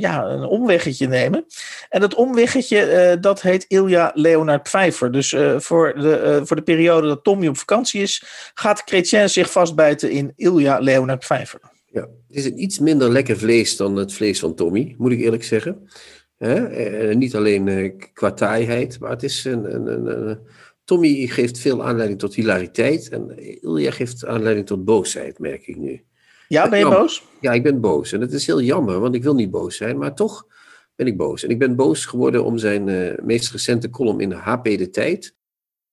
[SPEAKER 2] ja, een omweggetje nemen. En dat omweggetje dat heet Ilja Leonard Pfeiffer. Dus voor, de, voor de periode dat Tommy op vakantie is. Gaat Chrétien zich vastbijten in Ilja Leonard Pfeiffer.
[SPEAKER 3] Ja, het is een iets minder lekker vlees dan het vlees van Tommy, moet ik eerlijk zeggen. Eh, niet alleen eh, qua taaiheid, maar het is een, een, een, Tommy geeft veel aanleiding tot hilariteit en Ilja geeft aanleiding tot boosheid, merk ik nu.
[SPEAKER 2] Ja, ben je boos?
[SPEAKER 3] Ja, ik ben boos. En het is heel jammer, want ik wil niet boos zijn, maar toch ben ik boos. En ik ben boos geworden om zijn uh, meest recente column in de HP De Tijd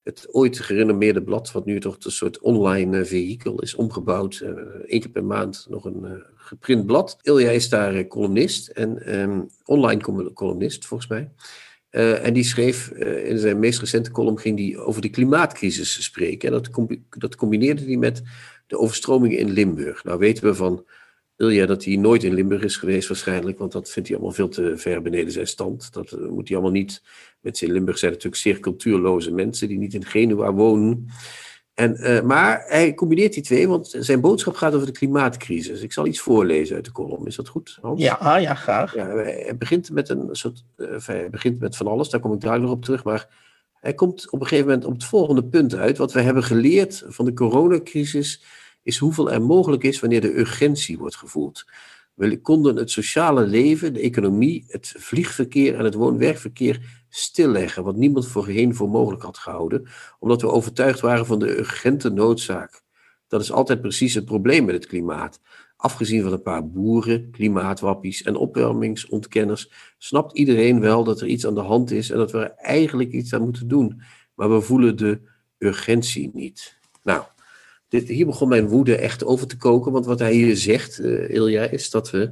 [SPEAKER 3] het ooit gerenommeerde blad, wat nu toch een soort online uh, vehikel is omgebouwd. Uh, één keer per maand nog een uh, geprint blad. Ilja is daar columnist en um, online columnist volgens mij. en die schreef in zijn meest recente column ging die over de klimaatcrisis spreken. En dat, dat combineerde hij met de overstromingen in Limburg. Nou weten we van Ilja dat hij nooit in Limburg is geweest waarschijnlijk, want dat vindt hij allemaal veel te ver beneden zijn stand. Dat moet hij allemaal niet Mensen in Limburg zijn natuurlijk zeer cultuurloze mensen die niet in Genua wonen. En, uh, maar hij combineert die twee, want zijn boodschap gaat over de klimaatcrisis. Ik zal iets voorlezen uit de column. Is dat goed,
[SPEAKER 2] Hans? Ja, ah, ja graag.
[SPEAKER 3] Ja, hij begint met een soort. Uh, hij begint met van alles, daar kom ik duidelijk op terug. Maar hij komt op een gegeven moment op het volgende punt uit. Wat we hebben geleerd van de coronacrisis is hoeveel er mogelijk is wanneer de urgentie wordt gevoeld. We konden het sociale leven, de economie, het vliegverkeer en het woon-werkverkeer stilleggen, wat niemand voorheen voor mogelijk had gehouden, omdat we overtuigd waren van de urgente noodzaak. Dat is altijd precies het probleem met het klimaat. Afgezien van een paar boeren, klimaatwappies en opwarmingsontkenners, snapt iedereen wel dat er iets aan de hand is en dat we er eigenlijk iets aan moeten doen. Maar we voelen de urgentie niet. Nou, dit, hier begon mijn woede echt over te koken, want wat hij hier zegt, uh, Ilja, is dat we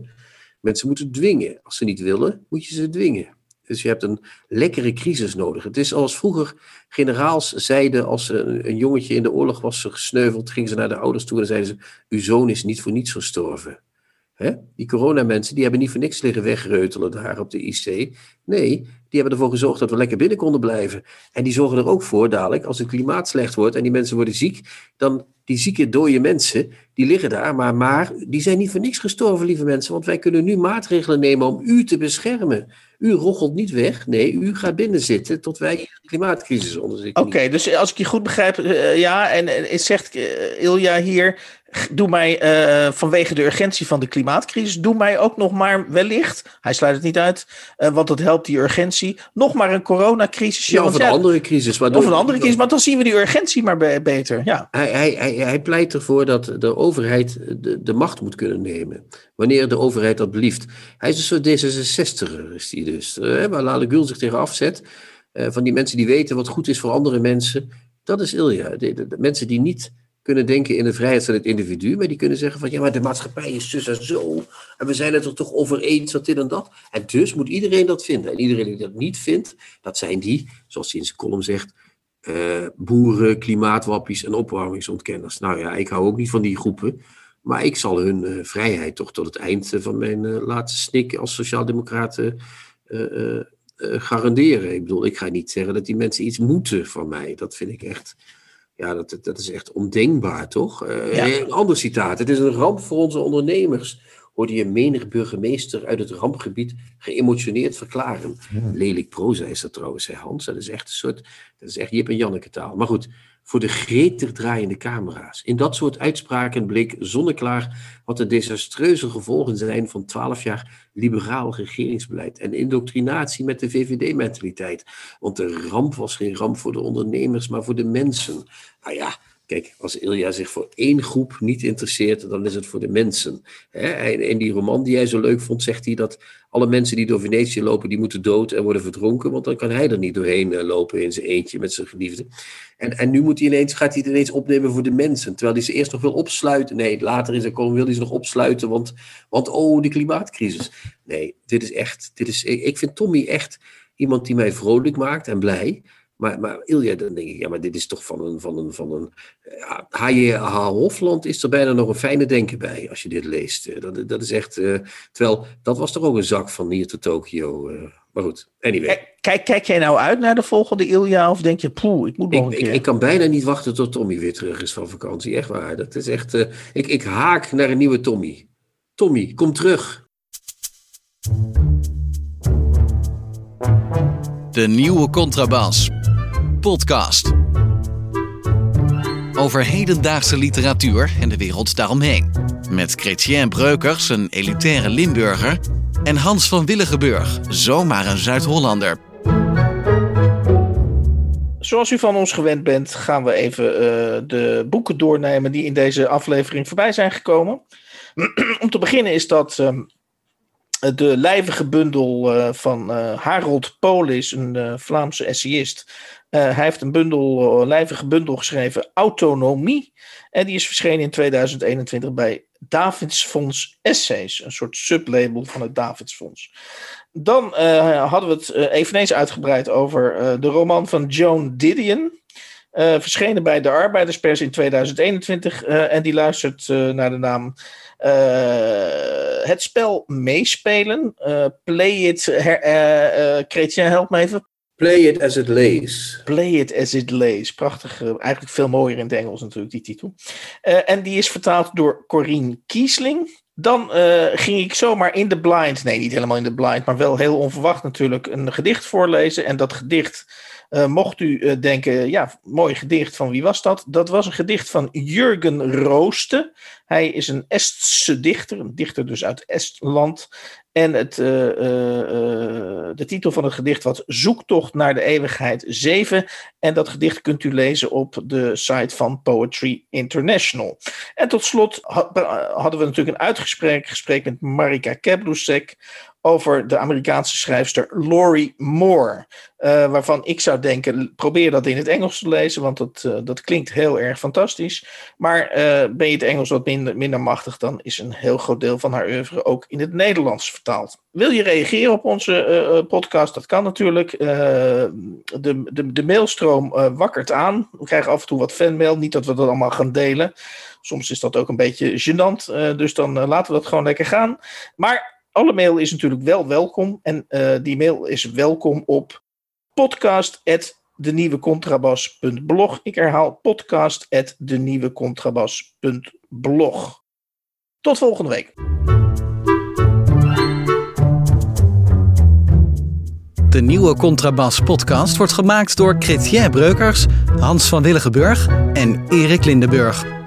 [SPEAKER 3] mensen moeten dwingen. Als ze niet willen, moet je ze dwingen. Dus je hebt een lekkere crisis nodig. Het is als vroeger generaals zeiden, als een, een jongetje in de oorlog was gesneuveld, gingen ze naar de ouders toe en zeiden ze, uw zoon is niet voor niets gestorven. Hè? Die coronamensen, die hebben niet voor niks liggen wegreutelen daar op de IC. Nee, die hebben ervoor gezorgd dat we lekker binnen konden blijven. En die zorgen er ook voor dadelijk, als het klimaat slecht wordt en die mensen worden ziek, dan die zieke dode mensen, die liggen daar, maar, maar die zijn niet voor niks gestorven, lieve mensen. Want wij kunnen nu maatregelen nemen om u te beschermen. U roggelt niet weg, nee, u gaat binnen zitten tot wij de klimaatcrisis onderzoeken.
[SPEAKER 2] Oké, dus als ik je goed begrijp, uh, ja, en, zegt uh, Ilja hier, doe mij uh, vanwege de urgentie van de klimaatcrisis, doe mij ook nog maar wellicht, hij sluit het niet uit, uh, want dat helpt die urgentie, nog maar een coronacrisis.
[SPEAKER 3] Ja, of een ja, andere crisis.
[SPEAKER 2] Waardoor, of een andere crisis, maar dan zien we die urgentie maar be beter. Ja.
[SPEAKER 3] Hij, hij, hij, hij, pleit ervoor dat de overheid de, de macht moet kunnen nemen, wanneer de overheid dat belieft. Hij is een soort D66er, is hij dus, uh, waar Lale Gül zich tegen afzet, van die mensen die weten wat goed is voor andere mensen. Dat is Ilja, de, de, de mensen die niet kunnen denken in de vrijheid van het individu, maar die kunnen zeggen van ja, maar de maatschappij is zus en zo, en we zijn het er toch over eens dat dit en dat. En dus moet iedereen dat vinden. En iedereen die dat niet vindt, dat zijn die, zoals hij in zijn column zegt, uh, boeren, klimaatwappies en opwarmingsontkenners. Nou ja, ik hou ook niet van die groepen, maar ik zal hun uh, vrijheid toch tot het eind van mijn laatste snik als sociaaldemocraten garanderen. Ik bedoel, ik ga niet zeggen dat die mensen iets moeten van mij. Dat vind ik echt ja, dat, dat is echt ondenkbaar, toch? Uh, Een ander citaat. Het is een ramp voor onze ondernemers. hoorde je menig burgemeester uit het rampgebied geëmotioneerd verklaren. Lelijk proza is dat trouwens, zei Hans. Dat is echt een soort, dat is echt Jip en Janneke taal. Maar goed, voor de gretig draaiende camera's. In dat soort uitspraken bleek zonneklaar wat de desastreuze gevolgen zijn van twaalf jaar liberaal regeringsbeleid en indoctrinatie met de VVD-mentaliteit. Want de ramp was geen ramp voor de ondernemers, maar voor de mensen. Nou ja, Kijk, als Ilja zich voor één groep niet interesseert, dan is het voor de mensen. In die roman die hij zo leuk vond, zegt hij dat alle mensen die door Venetië lopen, die moeten dood en worden verdronken, want dan kan hij er niet doorheen eh, lopen in zijn eentje met zijn geliefde. En, en nu moet hij ineens, gaat hij het ineens opnemen voor de mensen, terwijl hij ze eerst nog wil opsluiten. Nee, later in zijn komen wil hij ze nog opsluiten, want, want oh, de klimaatcrisis. Nee, dit is echt, dit is, ik vind Tommy echt iemand die mij vrolijk maakt en blij. Maar, maar Ilja, dan denk ik, ja, maar dit is toch van een. Van een, van een ja, H.J.H. Hofland is er bijna nog een fijne denken bij als je dit leest. Eh, dat, dat is echt. Uh, terwijl dat was toch ook een zak van hier tot Tokio. Uh, maar goed, anyway.
[SPEAKER 2] Kijk, kijk jij nou uit naar de volgende Ilja of denk je, poeh, ik moet nog
[SPEAKER 3] ik,
[SPEAKER 2] een keer.
[SPEAKER 3] Ik, ik, kan bijna niet wachten tot Tommy weer terug is van vakantie. Echt waar. Dat is echt. Uh, ik, ik haak naar een nieuwe Tommy. Tommy, kom terug.
[SPEAKER 1] De nieuwe contrabas podcast. Over hedendaagse literatuur en de wereld daaromheen. Met Chrétien Breukers, een elitaire Limburger. En Hans van Willigenburg, zomaar een Zuid-Hollander.
[SPEAKER 2] Zoals u van ons gewend bent, gaan we even uh, de boeken doornemen die in deze aflevering voorbij zijn gekomen. [CLEARS THROAT] Om te beginnen is dat um, de lijvige bundel uh, van uh, Harold Polis, een Vlaamse essayist. Uh, hij heeft een bundel, een lijvige bundel geschreven, Autonomie. En die is verschenen in 2021 bij Davidsfonds Essays, een soort sublabel van het Davidsfonds. Dan uh, hadden we het eveneens uitgebreid over de roman van Joan Didion. verschenen bij de Arbeiderspers in 2021. en die luistert naar de naam Het spel meespelen. play it. Chrétien, help me even.
[SPEAKER 3] Play it as it lays.
[SPEAKER 2] Play it as it lays. Prachtig. Uh, eigenlijk veel mooier in het Engels natuurlijk, die titel. Uh, en die is vertaald door Corine Kiesling. Dan uh, ging ik zomaar in de blind, nee niet helemaal in de blind, maar wel heel onverwacht natuurlijk, een gedicht voorlezen. En dat gedicht, mocht u denken, ja, mooi gedicht, van wie was dat? Dat was een gedicht van Jurgen Rooste. Hij is een Estse dichter, een dichter dus uit Estland. En het, uh, uh, de titel van het gedicht was Zoektocht naar de eeuwigheid 7. En dat gedicht kunt u lezen op de site van Poetry International. En tot slot hadden we natuurlijk een uitgesprek gesprek met Marika Keblusek over de Amerikaanse schrijfster Laurie Moore. Uh, waarvan ik zou denken, probeer dat in het Engels te lezen, want dat, uh, dat klinkt heel erg fantastisch. Maar uh, ben je het Engels wat minder, minder machtig, dan is een heel groot deel van haar oeuvre ook in het Nederlands vertaald. Wil je reageren op onze podcast? Dat kan natuurlijk. de, de, de mailstroom wakkert aan. We krijgen af en toe wat fanmail, niet dat we dat allemaal gaan delen. Soms is dat ook een beetje gênant, dus dan laten we dat gewoon lekker gaan. Maar alle mail is natuurlijk wel welkom. En uh, die mail is welkom op podcast.denieuwecontrabas.blog. Ik herhaal podcast.denieuwecontrabas.blog. Tot volgende week.
[SPEAKER 1] De nieuwe Contrabas podcast wordt gemaakt door Chrétien Breukers, Hans van Willigenburg en Erik Lindenburg.